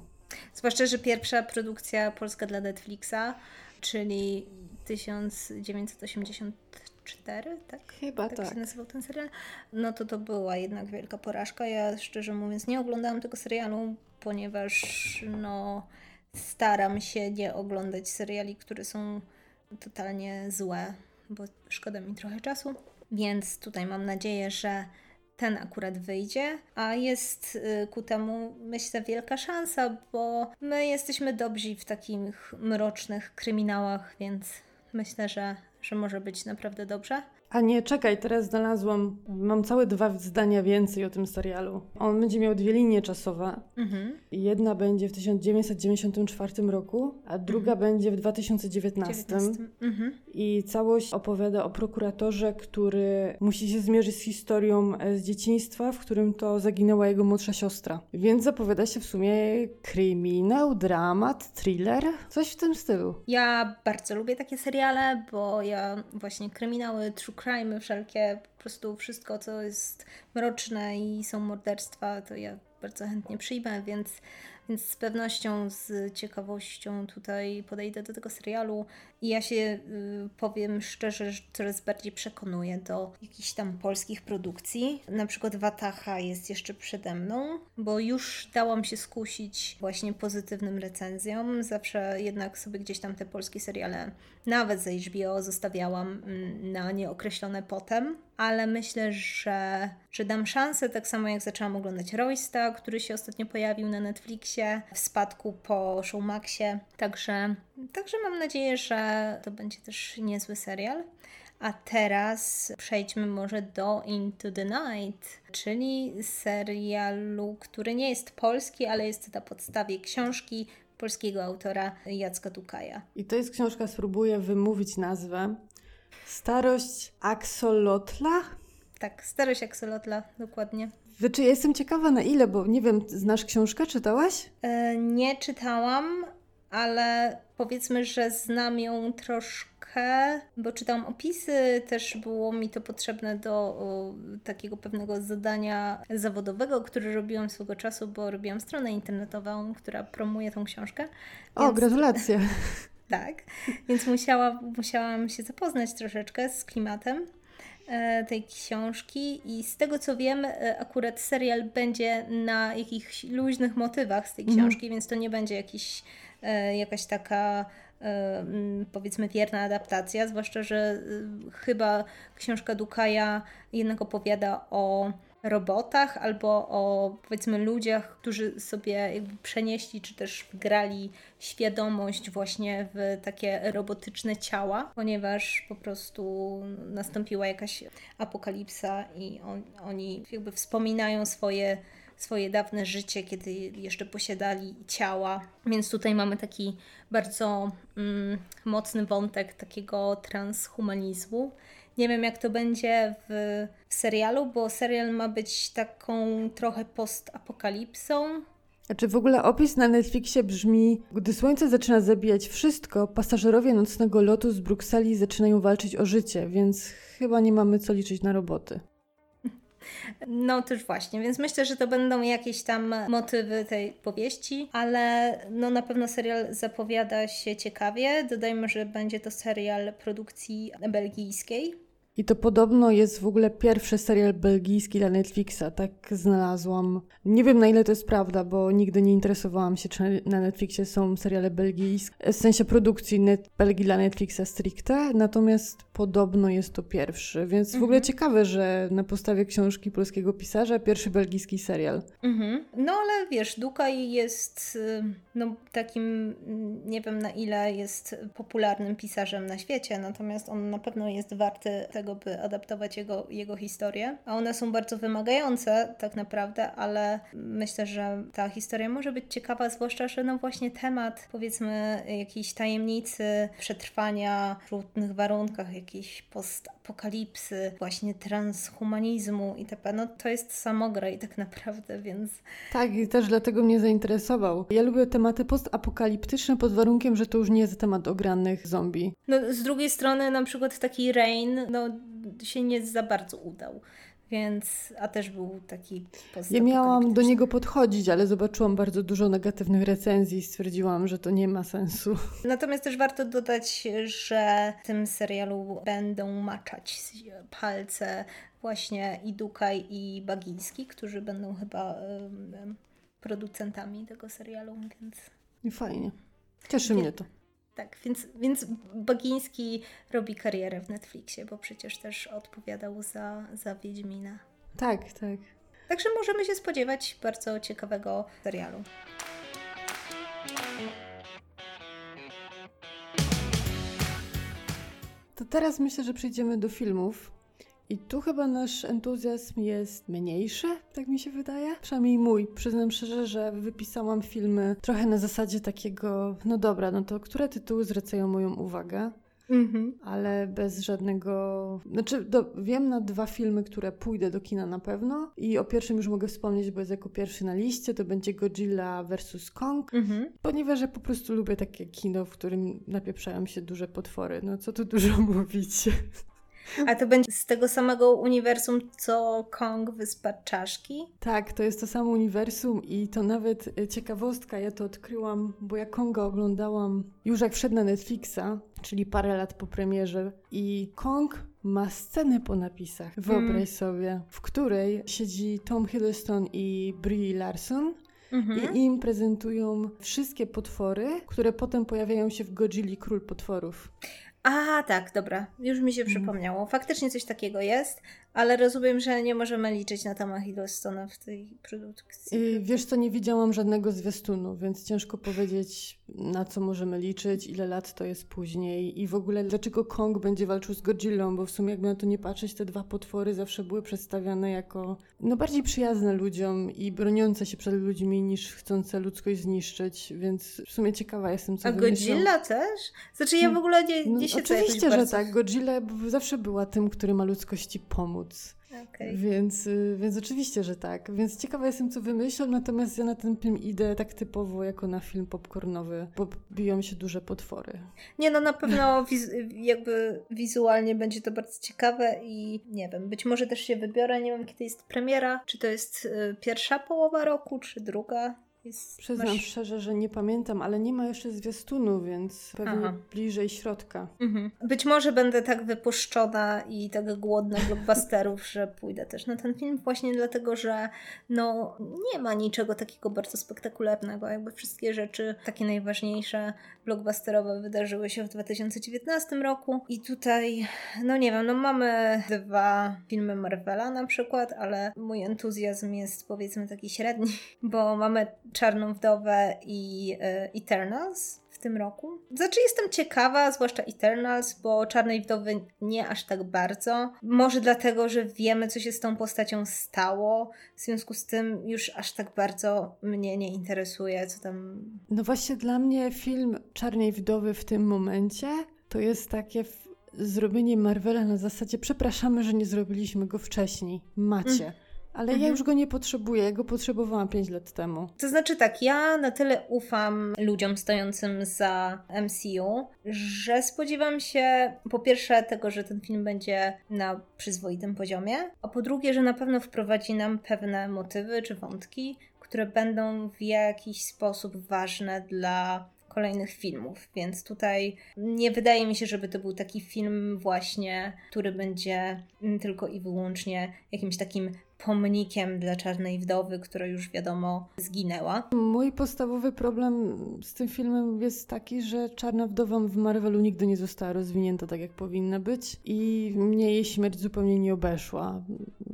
Zwłaszcza, że pierwsza produkcja polska dla Netflixa, czyli 1980 4, tak? Chyba tak. tak się nazywał ten serial. No to to była jednak wielka porażka. Ja szczerze mówiąc nie oglądałam tego serialu, ponieważ no staram się nie oglądać seriali, które są totalnie złe, bo szkoda mi trochę czasu. Więc tutaj mam nadzieję, że ten akurat wyjdzie, a jest y, ku temu myślę wielka szansa, bo my jesteśmy dobrzy w takich mrocznych kryminałach, więc myślę, że że może być naprawdę dobrze. A nie, czekaj, teraz znalazłam. Mam całe dwa zdania więcej o tym serialu. On będzie miał dwie linie czasowe. Mhm. Jedna będzie w 1994 roku, a druga mhm. będzie w 2019. 19. Mhm. I całość opowiada o prokuratorze, który musi się zmierzyć z historią e, z dzieciństwa, w którym to zaginęła jego młodsza siostra. Więc zapowiada się w sumie kryminał, dramat, thriller, coś w tym stylu. Ja bardzo lubię takie seriale, bo ja właśnie kryminały, true crime, wszelkie, po prostu wszystko, co jest mroczne i są morderstwa, to ja bardzo chętnie przyjmę, więc więc z pewnością, z ciekawością tutaj podejdę do tego serialu i ja się y, powiem szczerze, że coraz bardziej przekonuję do jakichś tam polskich produkcji. Na przykład Watacha jest jeszcze przede mną, bo już dałam się skusić właśnie pozytywnym recenzjom. Zawsze jednak sobie gdzieś tam te polskie seriale, nawet z HBO, zostawiałam mm, na nieokreślone potem ale myślę, że, że dam szansę, tak samo jak zaczęłam oglądać Roysta, który się ostatnio pojawił na Netflixie, w spadku po Showmaxie, także, także mam nadzieję, że to będzie też niezły serial. A teraz przejdźmy może do Into the Night, czyli serialu, który nie jest polski, ale jest na podstawie książki polskiego autora Jacka Tukaja. I to jest książka, spróbuję wymówić nazwę. Starość Axolotla? Tak, starość Axolotla, dokładnie. Ja jestem ciekawa na ile, bo nie wiem, znasz książkę, czytałaś? E, nie czytałam, ale powiedzmy, że znam ją troszkę, bo czytałam opisy, też było mi to potrzebne do o, takiego pewnego zadania zawodowego, które robiłam swego czasu, bo robiłam stronę internetową, która promuje tą książkę. Więc... O, gratulacje. [LAUGHS] tak, więc musiała, musiałam się zapoznać troszeczkę z klimatem e, tej książki i z tego co wiem, e, akurat serial będzie na jakichś luźnych motywach z tej mhm. książki, mm. więc to nie będzie jakiś, e, jakaś taka powiedzmy wierna adaptacja, zwłaszcza, że chyba książka Dukaja jednak opowiada o robotach albo o powiedzmy ludziach, którzy sobie jakby przenieśli czy też grali świadomość właśnie w takie robotyczne ciała, ponieważ po prostu nastąpiła jakaś apokalipsa i on, oni jakby wspominają swoje swoje dawne życie, kiedy jeszcze posiadali ciała. Więc tutaj mamy taki bardzo mm, mocny wątek takiego transhumanizmu. Nie wiem, jak to będzie w, w serialu, bo serial ma być taką trochę postapokalipsą. Znaczy w ogóle opis na Netflixie brzmi: Gdy słońce zaczyna zabijać wszystko, pasażerowie nocnego lotu z Brukseli zaczynają walczyć o życie, więc chyba nie mamy co liczyć na roboty. No też właśnie, więc myślę, że to będą jakieś tam motywy tej powieści, ale no na pewno serial zapowiada się ciekawie. Dodajmy, że będzie to serial produkcji belgijskiej. I to podobno jest w ogóle pierwszy serial belgijski dla Netflixa, tak znalazłam. Nie wiem na ile to jest prawda, bo nigdy nie interesowałam się, czy na Netflixie są seriale belgijskie, w sensie produkcji net, Belgii dla Netflixa stricte, natomiast podobno jest to pierwszy, więc w ogóle mhm. ciekawe, że na podstawie książki polskiego pisarza pierwszy belgijski serial. Mhm. No ale wiesz, Dukaj jest y, no, takim, nie wiem na ile jest popularnym pisarzem na świecie, natomiast on na pewno jest warty tego, tego, by adaptować jego, jego historię. A one są bardzo wymagające tak naprawdę, ale myślę, że ta historia może być ciekawa, zwłaszcza, że no właśnie temat powiedzmy jakiejś tajemnicy, przetrwania w trudnych warunkach, jakiejś postapokalipsy, właśnie transhumanizmu itp. No to jest samograj tak naprawdę, więc... Tak i też dlatego mnie zainteresował. Ja lubię tematy postapokaliptyczne pod warunkiem, że to już nie jest temat ogranych zombie. No z drugiej strony na przykład taki Rain, no się nie za bardzo udał. Więc, a też był taki Ja miałam do niego podchodzić, ale zobaczyłam bardzo dużo negatywnych recenzji i stwierdziłam, że to nie ma sensu. Natomiast też warto dodać, że w tym serialu będą maczać palce właśnie i Dukaj i Bagiński, którzy będą chyba um, producentami tego serialu, więc... I fajnie. Cieszy mnie to. Tak, więc, więc Bagiński robi karierę w Netflixie, bo przecież też odpowiadał za, za Wiedźmina. Tak, tak. Także możemy się spodziewać bardzo ciekawego serialu. To teraz myślę, że przejdziemy do filmów. I tu chyba nasz entuzjazm jest mniejszy, tak mi się wydaje. Przynajmniej mój. Przyznam szczerze, że wypisałam filmy trochę na zasadzie takiego, no dobra, no to które tytuły zwracają moją uwagę? Mhm. Ale bez żadnego. Znaczy, do... wiem na dwa filmy, które pójdę do kina na pewno. I o pierwszym już mogę wspomnieć, bo jest jako pierwszy na liście. To będzie Godzilla vs. Kong. Mhm. Ponieważ ja po prostu lubię takie kino, w którym napieprzają się duże potwory. No co tu dużo [LAUGHS] mówić. A to będzie z tego samego uniwersum, co Kong Wyspa Czaszki? Tak, to jest to samo uniwersum i to nawet e, ciekawostka, ja to odkryłam, bo ja Konga oglądałam już jak wszedł na Netflixa, czyli parę lat po premierze i Kong ma scenę po napisach, wyobraź mm. sobie, w której siedzi Tom Hiddleston i Brie Larson Mhm. I im prezentują wszystkie potwory, które potem pojawiają się w Godzilli Król Potworów. A, tak, dobra, już mi się mhm. przypomniało. Faktycznie coś takiego jest, ale rozumiem, że nie możemy liczyć na Toma Hiddlestona w tej produkcji. I wiesz co, nie widziałam żadnego zwiastunu, więc ciężko powiedzieć, na co możemy liczyć, ile lat to jest później i w ogóle dlaczego Kong będzie walczył z Godzillą, bo w sumie jakby na to nie patrzeć, te dwa potwory zawsze były przedstawiane jako no bardziej przyjazne ludziom i broniące się przed ludźmi niż chcące ludzkość zniszczyć, więc w sumie ciekawa jestem, co A Godzilla też? Znaczy ja w ogóle nie, nie no, siedzę Oczywiście, że tak. Godzilla zawsze była tym, który ma ludzkości pomóc. Okay. Więc, y, więc oczywiście, że tak. Więc ciekawa jestem, co wymyślą, natomiast ja na ten film idę tak typowo jako na film popcornowy, bo biją się duże potwory. Nie, no na pewno [LAUGHS] wiz jakby wizualnie będzie to bardzo ciekawe i nie wiem, być może też się wybiorę, nie wiem kiedy jest premiera, czy to jest y, pierwsza połowa roku, czy druga. Jest, Przyznam masz... szczerze, że nie pamiętam, ale nie ma jeszcze zwiastunu, więc pewnie Aha. bliżej środka. Mhm. Być może będę tak wypuszczona i tak głodna blockbusterów, [LAUGHS] że pójdę też na ten film właśnie dlatego, że no nie ma niczego takiego bardzo spektakularnego. Jakby wszystkie rzeczy takie najważniejsze blockbusterowe wydarzyły się w 2019 roku i tutaj, no nie wiem, no mamy dwa filmy Marvela na przykład, ale mój entuzjazm jest powiedzmy taki średni, [LAUGHS] bo mamy Czarną Wdowę i e, Eternals w tym roku. Znaczy jestem ciekawa, zwłaszcza Eternals, bo Czarnej Wdowy nie aż tak bardzo. Może dlatego, że wiemy, co się z tą postacią stało. W związku z tym już aż tak bardzo mnie nie interesuje, co tam... No właśnie dla mnie film Czarnej Wdowy w tym momencie to jest takie zrobienie Marvela na zasadzie przepraszamy, że nie zrobiliśmy go wcześniej. Macie. Mm. Ale mhm. ja już go nie potrzebuję, ja go potrzebowałam 5 lat temu. To znaczy tak, ja na tyle ufam ludziom stojącym za MCU, że spodziewam się po pierwsze tego, że ten film będzie na przyzwoitym poziomie, a po drugie, że na pewno wprowadzi nam pewne motywy czy wątki, które będą w jakiś sposób ważne dla kolejnych filmów, więc tutaj nie wydaje mi się, żeby to był taki film właśnie, który będzie tylko i wyłącznie jakimś takim pomnikiem dla Czarnej Wdowy, która już wiadomo zginęła. Mój podstawowy problem z tym filmem jest taki, że Czarna Wdowa w Marvelu nigdy nie została rozwinięta tak, jak powinna być i mnie jej śmierć zupełnie nie obeszła.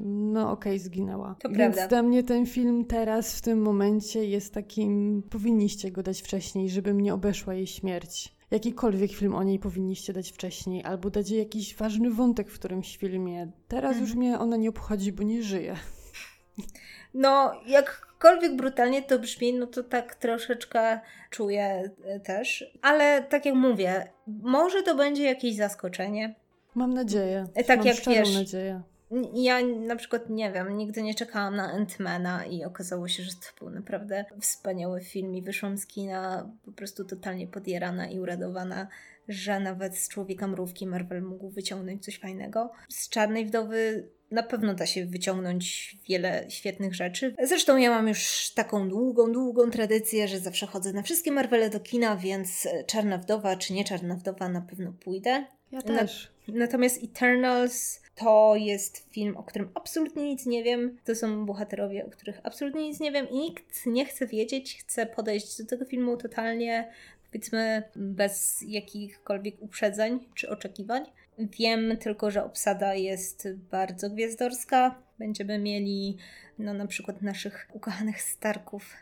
No okej, okay, zginęła. To Więc prawda. dla mnie ten film teraz, w tym momencie jest takim, powinniście go dać wcześniej, żeby mnie obeszła jej śmierć jakikolwiek film o niej powinniście dać wcześniej, albo dać jej jakiś ważny wątek w którymś filmie. Teraz mhm. już mnie ona nie obchodzi, bo nie żyje. No, jakkolwiek brutalnie to brzmi, no to tak troszeczkę czuję e, też. Ale tak jak mówię, może to będzie jakieś zaskoczenie. Mam nadzieję. E, tak Mam jak wiesz, nadzieję. Ja na przykład nie wiem, nigdy nie czekałam na Ant-Mana i okazało się, że to był naprawdę wspaniały film i wyszłam z kina po prostu totalnie podjerana i uradowana, że nawet z Człowieka Mrówki Marvel mógł wyciągnąć coś fajnego. Z Czarnej Wdowy na pewno da się wyciągnąć wiele świetnych rzeczy. Zresztą ja mam już taką długą, długą tradycję, że zawsze chodzę na wszystkie Marvele do kina, więc Czarna Wdowa czy nie Czarna Wdowa na pewno pójdę. Ja też. Na, natomiast Eternals to jest film, o którym absolutnie nic nie wiem. To są bohaterowie, o których absolutnie nic nie wiem i nikt nie chce wiedzieć. Chce podejść do tego filmu totalnie, powiedzmy, bez jakichkolwiek uprzedzeń czy oczekiwań. Wiem tylko, że obsada jest bardzo gwiazdorska. Będziemy mieli no, na przykład naszych ukochanych Starków,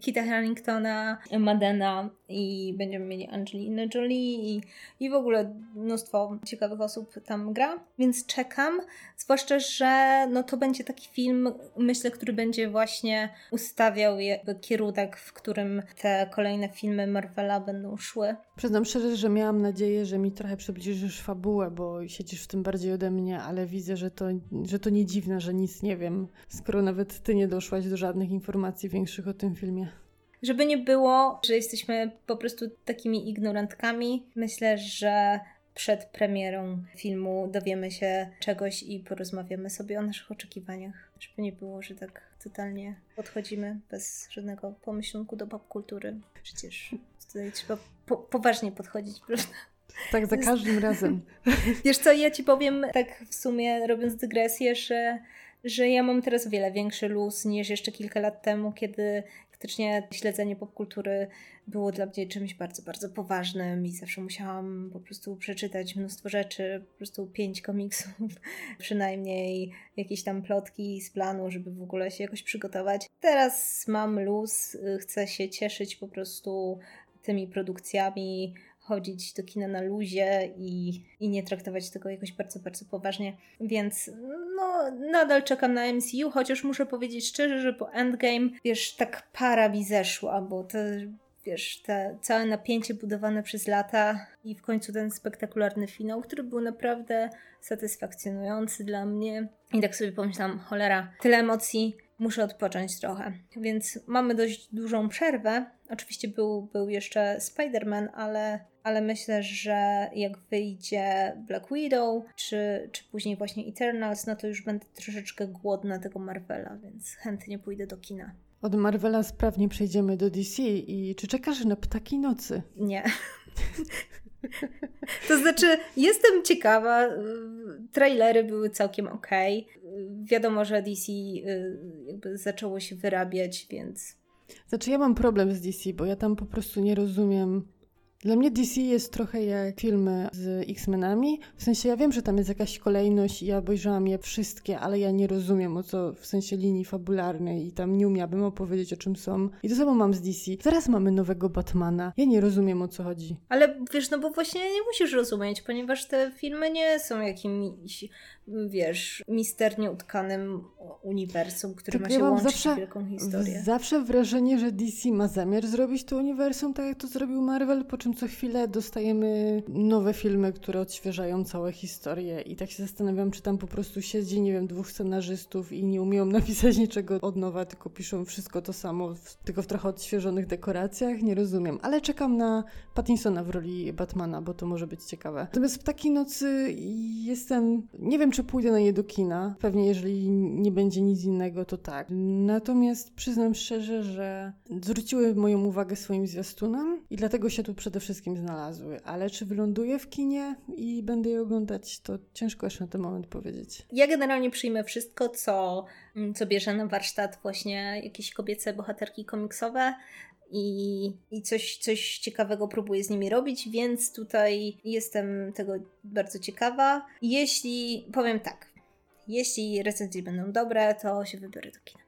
Kita Harringtona, Madena i będziemy mieli Angelinę Jolie i, i w ogóle mnóstwo ciekawych osób tam gra, więc czekam, zwłaszcza, że no, to będzie taki film, myślę, który będzie właśnie ustawiał jakby kierunek, w którym te kolejne filmy Marvela będą szły. Przyznam szczerze, że miałam nadzieję, że mi trochę przybliżysz fabułę, bo siedzisz w tym bardziej ode mnie, ale widzę, że to, że to nie dziwne, że nic nie wiem, skoro nawet ty nie doszłaś do żadnych informacji większych o tym filmie. Żeby nie było, że jesteśmy po prostu takimi ignorantkami, myślę, że przed premierą filmu dowiemy się czegoś i porozmawiamy sobie o naszych oczekiwaniach. Żeby nie było, że tak totalnie podchodzimy bez żadnego pomyślunku do popkultury. Przecież tutaj trzeba po poważnie podchodzić, prawda? Tak, za każdym razem. [LAUGHS] Wiesz co, ja ci powiem tak w sumie, robiąc dygresję, że, że ja mam teraz o wiele większy luz niż jeszcze kilka lat temu, kiedy faktycznie śledzenie popkultury było dla mnie czymś bardzo, bardzo poważnym i zawsze musiałam po prostu przeczytać mnóstwo rzeczy, po prostu pięć komiksów, [LAUGHS] przynajmniej jakieś tam plotki z planu, żeby w ogóle się jakoś przygotować. Teraz mam luz, chcę się cieszyć po prostu tymi produkcjami, chodzić do kina na luzie i, i nie traktować tego jakoś bardzo, bardzo poważnie. Więc no, nadal czekam na MCU, chociaż muszę powiedzieć szczerze, że po Endgame, wiesz, tak para mi zeszła, bo to wiesz, te całe napięcie budowane przez lata i w końcu ten spektakularny finał, który był naprawdę satysfakcjonujący dla mnie. I tak sobie pomyślałam, cholera, tyle emocji, muszę odpocząć trochę. Więc mamy dość dużą przerwę. Oczywiście był, był jeszcze Spider-Man, ale, ale myślę, że jak wyjdzie Black Widow, czy, czy później właśnie Eternals, no to już będę troszeczkę głodna tego Marvela, więc chętnie pójdę do kina. Od Marvela sprawnie przejdziemy do DC i czy czekasz na Ptaki Nocy? Nie. [LAUGHS] To znaczy, jestem ciekawa. Trailery były całkiem ok. Wiadomo, że DC y, jakby zaczęło się wyrabiać, więc. Znaczy, ja mam problem z DC, bo ja tam po prostu nie rozumiem dla mnie DC jest trochę jak filmy z X-Menami. W sensie ja wiem, że tam jest jakaś kolejność i ja obejrzałam je wszystkie, ale ja nie rozumiem o co w sensie linii fabularnej i tam nie umiałabym opowiedzieć o czym są. I to samo mam z DC. Teraz mamy nowego Batmana. Ja nie rozumiem o co chodzi. Ale wiesz, no bo właśnie nie musisz rozumieć, ponieważ te filmy nie są jakimiś wiesz, misternie utkanym uniwersum, które tak ma się ja łączyć zawsze, wielką historię. Zawsze wrażenie, że DC ma zamiar zrobić to uniwersum tak jak to zrobił Marvel, po czym co chwilę dostajemy nowe filmy, które odświeżają całe historie i tak się zastanawiam, czy tam po prostu siedzi, nie wiem, dwóch scenarzystów i nie umieją [LAUGHS] napisać niczego od nowa, tylko piszą wszystko to samo, tylko w trochę odświeżonych dekoracjach, nie rozumiem, ale czekam na Pattinsona w roli Batmana, bo to może być ciekawe. Natomiast w takiej nocy jestem, nie wiem, czy pójdę na nie do kina. Pewnie jeżeli nie będzie nic innego, to tak. Natomiast przyznam szczerze, że zwróciły moją uwagę swoim zwiastunem i dlatego się tu przede wszystkim znalazły. Ale czy wyląduję w kinie i będę je oglądać, to ciężko jeszcze na ten moment powiedzieć. Ja generalnie przyjmę wszystko, co, co bierze na warsztat właśnie jakieś kobiece bohaterki komiksowe i, i coś, coś ciekawego próbuję z nimi robić, więc tutaj jestem tego bardzo ciekawa. Jeśli, powiem tak, jeśli recenzje będą dobre, to się wybiorę do kina.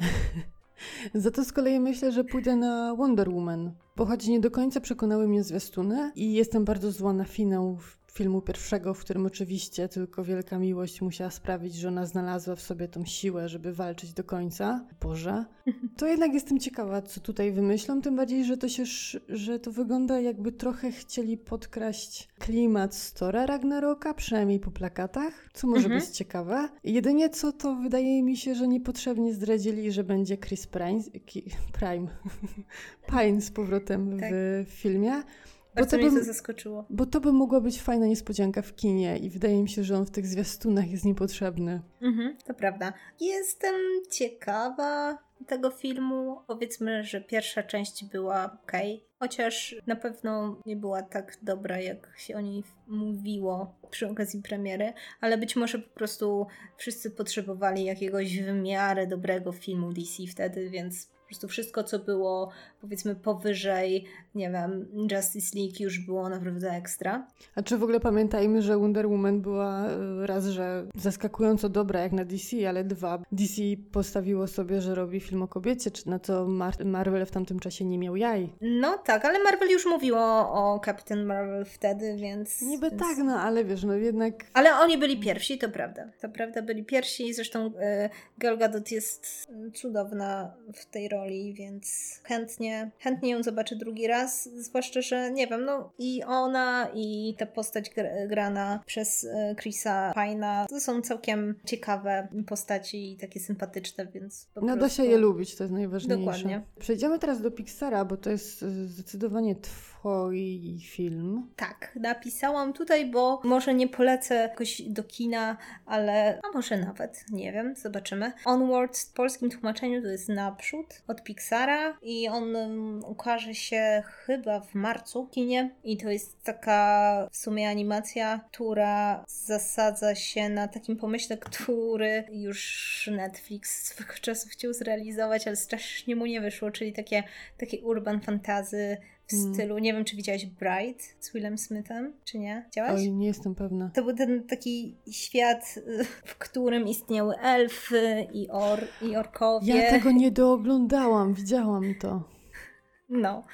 [LAUGHS] Za to z kolei myślę, że pójdę na Wonder Woman, bo choć nie do końca przekonały mnie zwiastuny i jestem bardzo zła na finał filmu pierwszego, w którym oczywiście tylko wielka miłość musiała sprawić, że ona znalazła w sobie tą siłę, żeby walczyć do końca. Boże. [LAUGHS] To jednak jestem ciekawa, co tutaj wymyślą, tym bardziej, że to się, że to wygląda jakby trochę chcieli podkraść klimat Stora Ragnaroka, przynajmniej po plakatach, co może mhm. być ciekawe. Jedynie co to wydaje mi się, że niepotrzebnie zdradzili, że będzie Chris Prime, [LAUGHS] Prime, Pine z powrotem tak. w filmie. Bardzo mnie to zaskoczyło. Bo to by mogła być fajna niespodzianka w kinie i wydaje mi się, że on w tych zwiastunach jest niepotrzebny. Mhm, to prawda. Jestem ciekawa tego filmu. Powiedzmy, że pierwsza część była ok, chociaż na pewno nie była tak dobra, jak się o niej mówiło przy okazji premiery, ale być może po prostu wszyscy potrzebowali jakiegoś w miarę dobrego filmu DC wtedy, więc po prostu wszystko, co było powiedzmy powyżej, nie wiem, Justice League już było naprawdę ekstra. A czy w ogóle pamiętajmy, że Wonder Woman była e, raz, że zaskakująco dobra jak na DC, ale dwa, DC postawiło sobie, że robi film o kobiecie, czy na co Mar Marvel w tamtym czasie nie miał jaj. No tak, ale Marvel już mówiło o Captain Marvel wtedy, więc... Niby więc... tak, no ale wiesz, no jednak... Ale oni byli pierwsi, to prawda. To prawda, byli pierwsi, zresztą y, Gal Gadot jest cudowna w tej roli, więc chętnie, chętnie ją zobaczę drugi raz, zwłaszcza, że nie wiem, no i ona i ta postać grana przez y, Chrisa Pine'a to są całkiem ciekawe postaci i takie sympatyczne, więc No prostu... da się je lubić, to jest najważniejsze. Dokładnie. Przejdziemy teraz do Pixara, bo to jest y, zdecydowanie twój film. Tak, napisałam tutaj, bo może nie polecę jakoś do kina, ale a może nawet, nie wiem, zobaczymy. Onward w polskim tłumaczeniu to jest naprzód od Pixara i on um, ukaże się chyba w marcu kinie i to jest taka w sumie animacja, która zasadza się na takim pomyśle, który już Netflix swego czasu chciał zrealizować, ale strasznie mu nie wyszło, czyli takie, takie urban fantazy w mm. stylu, nie wiem czy widziałaś Bright z Willem Smithem, czy nie? Widziałaś? Oj, nie jestem pewna. To był ten taki świat, w którym istniały elfy i, or, i orkowie. Ja tego nie dooglądałam, widziałam to. No,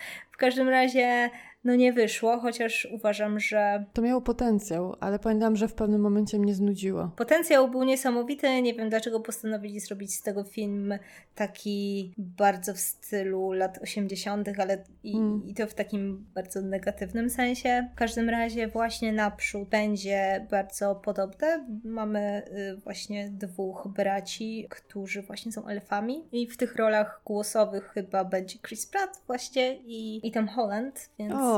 każdym razie no nie wyszło, chociaż uważam, że. To miało potencjał, ale pamiętam, że w pewnym momencie mnie znudziło. Potencjał był niesamowity. Nie wiem, dlaczego postanowili zrobić z tego film taki bardzo w stylu lat 80., ale i, mm. i to w takim bardzo negatywnym sensie. W każdym razie, właśnie naprzód będzie bardzo podobne. Mamy y, właśnie dwóch braci, którzy właśnie są elfami, i w tych rolach głosowych chyba będzie Chris Pratt, właśnie i, i Tom Holland, więc. O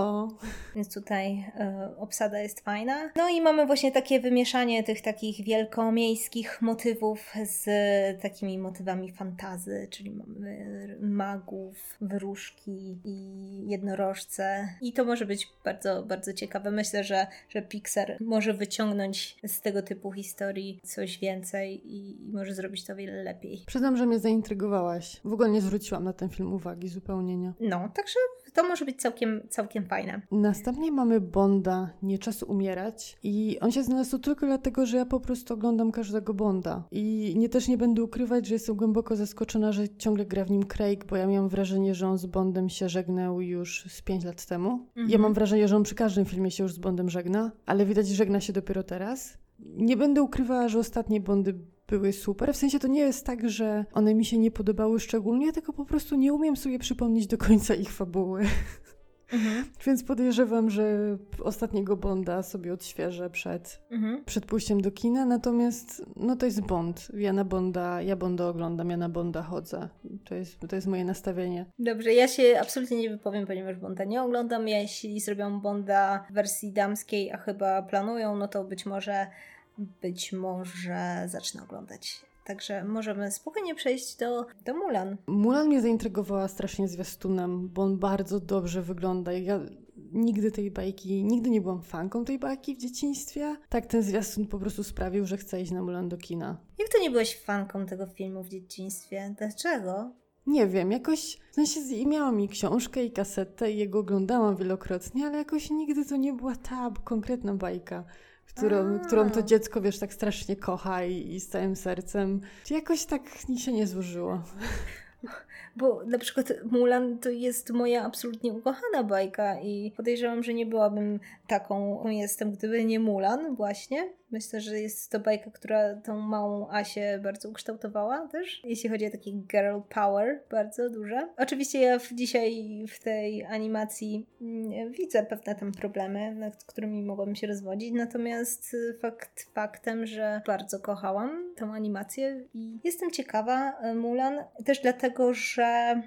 więc tutaj y, obsada jest fajna. No i mamy właśnie takie wymieszanie tych takich wielkomiejskich motywów z takimi motywami fantazy, czyli mamy magów, wróżki i jednorożce. I to może być bardzo, bardzo ciekawe. Myślę, że, że Pixar może wyciągnąć z tego typu historii coś więcej i, i może zrobić to wiele lepiej. Przyznam, że mnie zaintrygowałaś. W ogóle nie zwróciłam na ten film uwagi, zupełnie nie. No, także to może być całkiem, całkiem fajne. Następnie mamy Bonda, Nie czas umierać i on się znalazł tylko dlatego, że ja po prostu oglądam każdego Bonda i nie też nie będę ukrywać, że jestem głęboko zaskoczona, że ciągle gra w nim Craig, bo ja miałam wrażenie, że on z Bondem się żegnał już z 5 lat temu. Mhm. Ja mam wrażenie, że on przy każdym filmie się już z Bondem żegna, ale widać, że żegna się dopiero teraz. Nie będę ukrywała, że ostatnie Bondy były super. W sensie to nie jest tak, że one mi się nie podobały szczególnie, tylko po prostu nie umiem sobie przypomnieć do końca ich fabuły. [LAUGHS] Mhm. Więc podejrzewam, że ostatniego Bonda sobie odświeżę przed, mhm. przed pójściem do kina. Natomiast no to jest Bond. Ja na Bonda, ja Bonda oglądam, ja na Bonda chodzę. To jest, to jest moje nastawienie. Dobrze, ja się absolutnie nie wypowiem, ponieważ Bonda nie oglądam. Jeśli zrobią Bonda w wersji damskiej, a chyba planują, no to być może być może zacznę oglądać. Także możemy spokojnie przejść do, do Mulan. Mulan mnie zaintrygowała strasznie zwiastunem, bo on bardzo dobrze wygląda. Ja nigdy tej bajki, nigdy nie byłam fanką tej bajki w dzieciństwie. Tak ten zwiastun po prostu sprawił, że chcę iść na Mulan do kina. Jak to nie byłeś fanką tego filmu w dzieciństwie? Dlaczego? Nie wiem, jakoś, w sensie miałam i książkę i kasetę i jego oglądałam wielokrotnie, ale jakoś nigdy to nie była ta konkretna bajka którą, którą to dziecko, wiesz, tak strasznie kocha i, i z całym sercem. Jakoś tak mi się nie złożyło. [LAUGHS] Bo na przykład Mulan to jest moja absolutnie ukochana bajka i podejrzewam, że nie byłabym taką, jestem, gdyby nie Mulan właśnie. Myślę, że jest to bajka, która tą małą Asię bardzo ukształtowała też, jeśli chodzi o taki girl power bardzo duże. Oczywiście ja w, dzisiaj w tej animacji mm, widzę pewne tam problemy, nad którymi mogłabym się rozwodzić, natomiast fakt faktem, że bardzo kochałam tą animację i jestem ciekawa e, Mulan też dlatego, że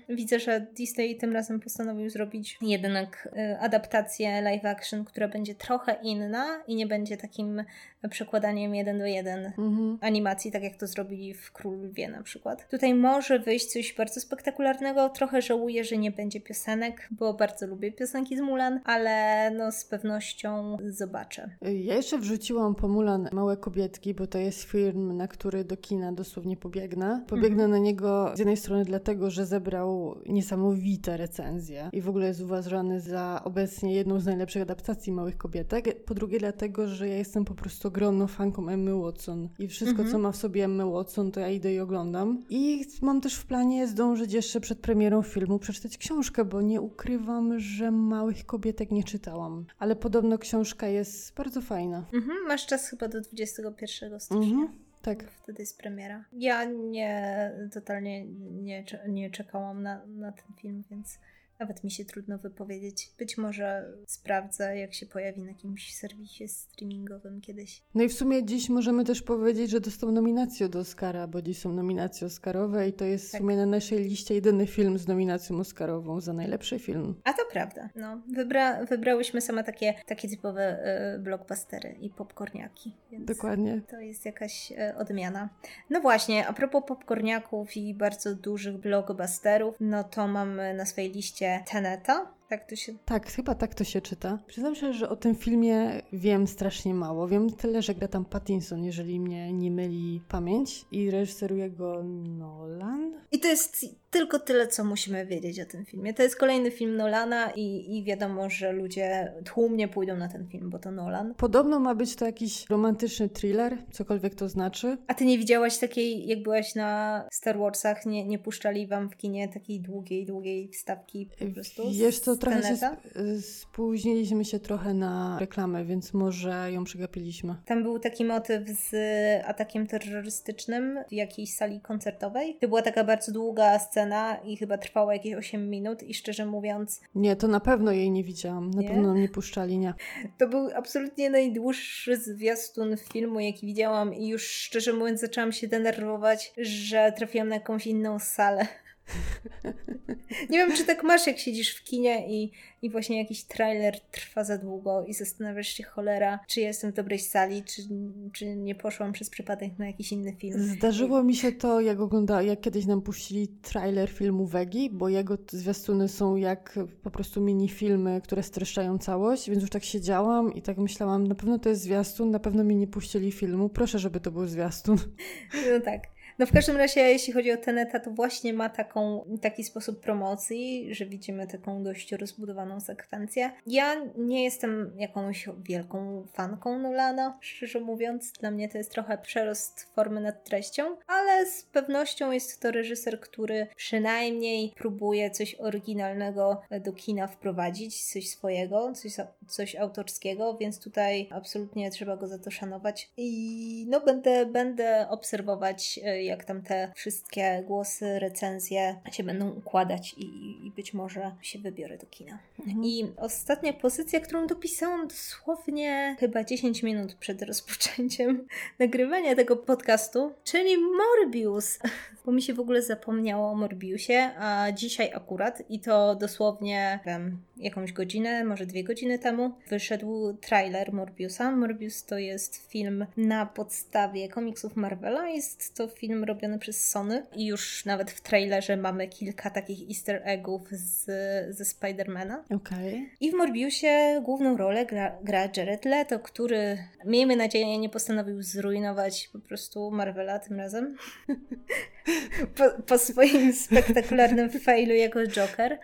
widzę, że Disney tym razem postanowił zrobić jednak e, adaptację live action, która będzie trochę inna i nie będzie takim przekładaniem jeden do jeden mhm. animacji, tak jak to zrobili w Król Lwie na przykład. Tutaj może wyjść coś bardzo spektakularnego. Trochę żałuję, że nie będzie piosenek, bo bardzo lubię piosenki z Mulan, ale no z pewnością zobaczę. Ja jeszcze wrzuciłam po Mulan Małe Kobietki, bo to jest film, na który do kina dosłownie pobiegnę. Pobiegnę mhm. na niego z jednej strony dlatego, że zebrał niesamowite recenzje i w ogóle jest uważany za obecnie jedną z najlepszych adaptacji Małych Kobietek. Po drugie dlatego, że ja jestem po prostu ogromną fanką Emmy Watson i wszystko, mhm. co ma w sobie Emmy Watson, to ja idę i oglądam. I mam też w planie zdążyć jeszcze przed premierą filmu przeczytać książkę, bo nie ukrywam, że Małych Kobietek nie czytałam. Ale podobno książka jest bardzo fajna. Mhm, masz czas chyba do 21 stycznia. Mhm. Tak. Wtedy jest premiera. Ja nie, totalnie nie, nie czekałam na, na ten film, więc nawet mi się trudno wypowiedzieć. Być może sprawdzę, jak się pojawi na jakimś serwisie streamingowym kiedyś. No i w sumie dziś możemy też powiedzieć, że dostał nominację do Oscara, bo dziś są nominacje Oscarowe i to jest tak. w sumie na naszej liście jedyny film z nominacją Oscarową za najlepszy film. A to prawda. No, wybra wybrałyśmy same takie, takie typowe y, blockbustery i popcorniaki. Dokładnie. To jest jakaś y, odmiana. No właśnie, a propos popcorniaków i bardzo dużych blockbusterów, no to mamy na swojej liście Teneta. Tak to się... Tak, chyba tak to się czyta. Przyznam się, że o tym filmie wiem strasznie mało. Wiem tyle, że gra tam Pattinson, jeżeli mnie nie myli pamięć i reżyseruje go Nolan. I to jest tylko tyle, co musimy wiedzieć o tym filmie. To jest kolejny film Nolana i, i wiadomo, że ludzie tłumnie pójdą na ten film, bo to Nolan. Podobno ma być to jakiś romantyczny thriller, cokolwiek to znaczy. A ty nie widziałaś takiej, jak byłaś na Star Warsach, nie, nie puszczali wam w kinie takiej długiej, długiej wstawki po prostu? To trochę się sp spóźniliśmy się trochę na reklamę, więc może ją przegapiliśmy. Tam był taki motyw z atakiem terrorystycznym w jakiejś sali koncertowej. To była taka bardzo długa scena i chyba trwała jakieś 8 minut i szczerze mówiąc... Nie, to na pewno jej nie widziałam. Na nie? pewno nam nie puszczali, nie. [LAUGHS] To był absolutnie najdłuższy zwiastun filmu, jaki widziałam i już szczerze mówiąc zaczęłam się denerwować, że trafiłam na jakąś inną salę. [LAUGHS] Nie wiem, czy tak masz, jak siedzisz w kinie i, i właśnie jakiś trailer trwa za długo i zastanawiasz się, cholera, czy jestem w dobrej sali, czy, czy nie poszłam przez przypadek na jakiś inny film. Zdarzyło mi się to, jak oglądałam, jak kiedyś nam puścili trailer filmu Wegi, bo jego zwiastuny są jak po prostu mini filmy, które streszczają całość, więc już tak siedziałam i tak myślałam, na pewno to jest zwiastun, na pewno mi nie puścili filmu, proszę, żeby to był zwiastun. No tak. No w każdym razie, jeśli chodzi o Teneta, to właśnie ma taką, taki sposób promocji, że widzimy taką dość rozbudowaną sekwencję. Ja nie jestem jakąś wielką fanką Nolana, szczerze mówiąc. Dla mnie to jest trochę przerost formy nad treścią, ale z pewnością jest to reżyser, który przynajmniej próbuje coś oryginalnego do kina wprowadzić, coś swojego, coś, coś autorskiego, więc tutaj absolutnie trzeba go za to szanować. I no będę, będę obserwować jak tam te wszystkie głosy, recenzje się będą układać i, i być może się wybiorę do kina. Mhm. I ostatnia pozycja, którą dopisałam dosłownie chyba 10 minut przed rozpoczęciem [LAUGHS] nagrywania tego podcastu, czyli Morbius. [LAUGHS] Bo mi się w ogóle zapomniało o Morbiusie, a dzisiaj akurat i to dosłownie wiem, jakąś godzinę, może dwie godziny temu wyszedł trailer Morbiusa. Morbius to jest film na podstawie komiksów Marvela. Jest to film robiony przez Sony i już nawet w trailerze mamy kilka takich easter eggów z, ze Spidermana. Okay. I w Morbiusie główną rolę gra, gra Jared Leto, który miejmy nadzieję nie postanowił zrujnować po prostu Marvela tym razem. [LAUGHS] po, po swoim spektakularnym failu jako Joker.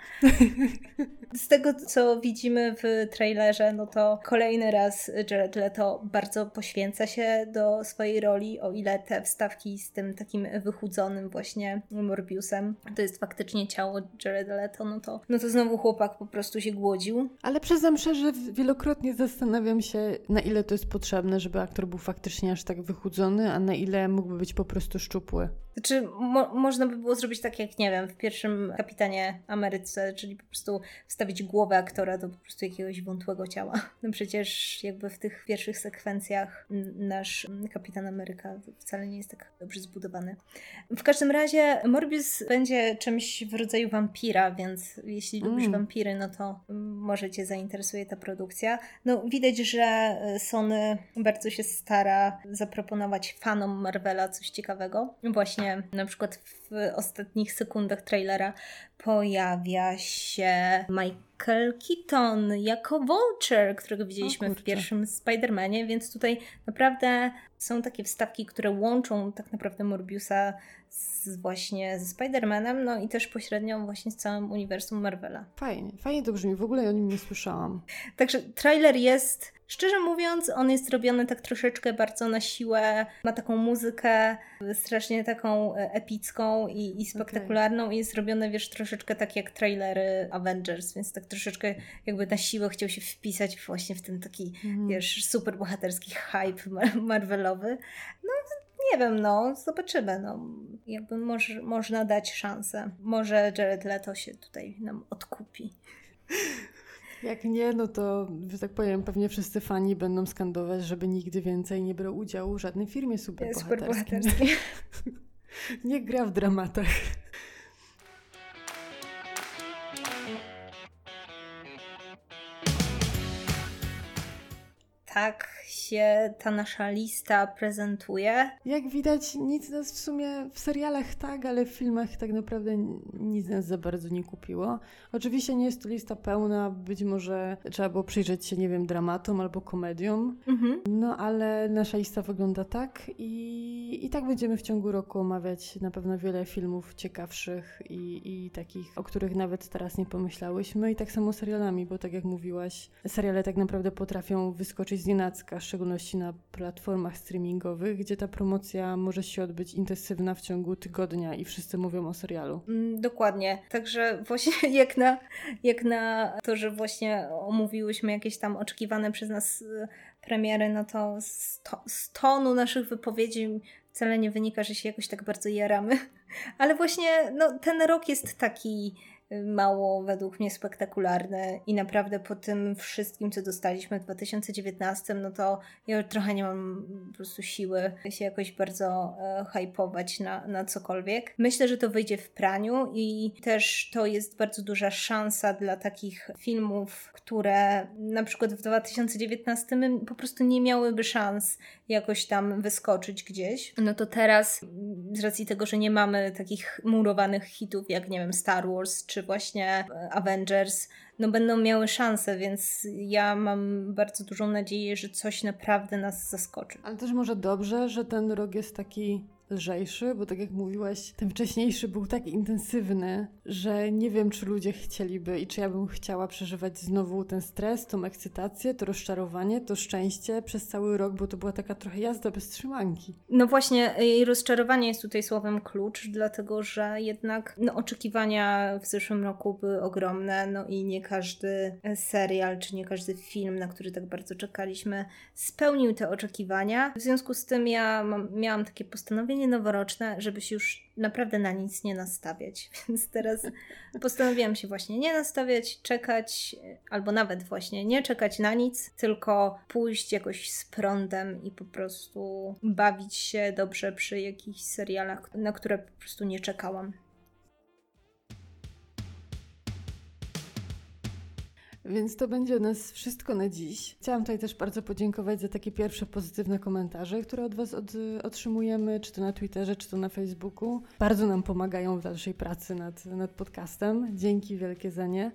Z tego, co widzimy w trailerze, no to kolejny raz Jared Leto bardzo poświęca się do swojej roli, o ile te wstawki z tym takim wychudzonym właśnie Morbiusem to jest faktycznie ciało Jared Leto, no to, no to znowu chłopak po prostu się głodził. Ale przyznam szczerze, wielokrotnie zastanawiam się, na ile to jest potrzebne, żeby aktor był faktycznie aż tak wychudzony, a na ile mógłby być po prostu szczupły. Znaczy, mo można by było zrobić tak jak, nie wiem, w pierwszym Kapitanie Ameryce, czyli po prostu wstawić głowę aktora do po prostu jakiegoś wątłego ciała. No przecież jakby w tych pierwszych sekwencjach nasz Kapitan Ameryka wcale nie jest tak dobrze zbudowany. W każdym razie Morbius będzie czymś w rodzaju wampira, więc jeśli mm. lubisz wampiry, no to może Cię zainteresuje ta produkcja. No widać, że Sony bardzo się stara zaproponować fanom Marvela coś ciekawego. Właśnie właśnie na przykład w ostatnich sekundach trailera pojawia się Michael Keaton jako Vulture, którego widzieliśmy w pierwszym Spider-Manie, więc tutaj naprawdę są takie wstawki, które łączą tak naprawdę Morbiusa z, właśnie ze Spider-Manem, no i też pośrednio właśnie z całym uniwersum Marvela. Fajnie, fajnie to brzmi, w ogóle o nim nie słyszałam. Także trailer jest, szczerze mówiąc, on jest robiony tak troszeczkę bardzo na siłę, ma taką muzykę strasznie taką e, epicką i, i spektakularną okay. i jest robiony, wiesz, troszeczkę tak jak trailery Avengers, więc tak troszeczkę jakby na siłę chciał się wpisać właśnie w ten taki, mm. wiesz, super bohaterski hype Marvelowy. No nie wiem, no, zobaczymy. No. Jakby może, można dać szansę. Może Jared Leto się tutaj nam odkupi. Jak nie, no to, że tak powiem, pewnie wszyscy fani będą skandować, żeby nigdy więcej nie brał udziału w żadnej firmie superbohaterskiej. Super [LAUGHS] nie gra w dramatach. Tak ta nasza lista prezentuje. Jak widać, nic nas w sumie w serialach tak, ale w filmach tak naprawdę nic nas za bardzo nie kupiło. Oczywiście nie jest to lista pełna, być może trzeba było przyjrzeć się, nie wiem, dramatom albo komediom, mhm. no ale nasza lista wygląda tak i, i tak będziemy w ciągu roku omawiać na pewno wiele filmów ciekawszych i, i takich, o których nawet teraz nie pomyślałyśmy i tak samo serialami, bo tak jak mówiłaś, seriale tak naprawdę potrafią wyskoczyć z nienacka, szczególności na platformach streamingowych, gdzie ta promocja może się odbyć intensywna w ciągu tygodnia i wszyscy mówią o serialu. Mm, dokładnie. Także właśnie [LAUGHS] jak na, jak na to, że właśnie omówiłyśmy jakieś tam oczekiwane przez nas y, premiery, no to z, to, z tonu naszych wypowiedzi wcale nie wynika, że się jakoś tak bardzo jaramy. [LAUGHS] Ale właśnie no, ten rok jest taki mało według mnie spektakularne i naprawdę po tym wszystkim, co dostaliśmy w 2019, no to ja trochę nie mam po prostu siły się jakoś bardzo e, hypować na, na cokolwiek. Myślę, że to wyjdzie w praniu i też to jest bardzo duża szansa dla takich filmów, które na przykład w 2019 po prostu nie miałyby szans jakoś tam wyskoczyć gdzieś. No to teraz z racji tego, że nie mamy takich murowanych hitów jak nie wiem Star Wars czy właśnie e, Avengers, no będą miały szansę, więc ja mam bardzo dużą nadzieję, że coś naprawdę nas zaskoczy. Ale też może dobrze, że ten rok jest taki lżejszy, bo tak jak mówiłaś, ten wcześniejszy był tak intensywny, że nie wiem, czy ludzie chcieliby i czy ja bym chciała przeżywać znowu ten stres, tą ekscytację, to rozczarowanie, to szczęście przez cały rok, bo to była taka trochę jazda bez trzymanki. No właśnie, rozczarowanie jest tutaj słowem klucz, dlatego że jednak no, oczekiwania w zeszłym roku były ogromne, no i nie każdy serial, czy nie każdy film, na który tak bardzo czekaliśmy, spełnił te oczekiwania. W związku z tym ja mam, miałam takie postanowienie, noworoczne, żeby się już naprawdę na nic nie nastawiać. [LAUGHS] Więc teraz postanowiłam się właśnie nie nastawiać, czekać, albo nawet właśnie nie czekać na nic, tylko pójść jakoś z prądem i po prostu bawić się dobrze przy jakichś serialach, na które po prostu nie czekałam. Więc to będzie nas wszystko na dziś. Chciałam tutaj też bardzo podziękować za takie pierwsze pozytywne komentarze, które od Was od, otrzymujemy, czy to na Twitterze, czy to na Facebooku. Bardzo nam pomagają w dalszej pracy nad, nad podcastem. Dzięki wielkie za nie.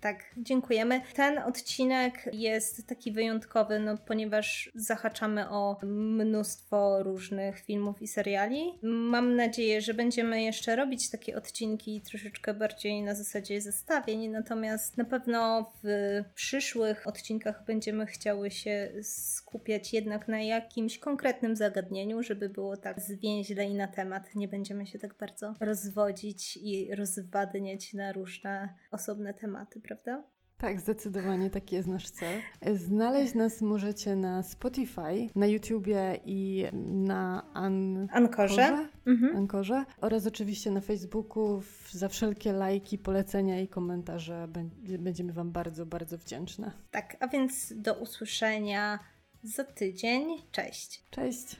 Tak, dziękujemy. Ten odcinek jest taki wyjątkowy, no, ponieważ zahaczamy o mnóstwo różnych filmów i seriali. Mam nadzieję, że będziemy jeszcze robić takie odcinki troszeczkę bardziej na zasadzie zestawień, natomiast na pewno w przyszłych odcinkach będziemy chciały się skupiać jednak na jakimś konkretnym zagadnieniu, żeby było tak zwięźle i na temat. Nie będziemy się tak bardzo rozwodzić i rozwadniać na różne osobne tematy, prawda? Tak, zdecydowanie taki jest nasz cel. Znaleźć nas możecie na Spotify, na YouTubie i na An Ankorze. Mhm. Ankorze oraz oczywiście na Facebooku. Za wszelkie lajki, polecenia i komentarze będziemy Wam bardzo, bardzo wdzięczne. Tak, a więc do usłyszenia za tydzień. Cześć. Cześć.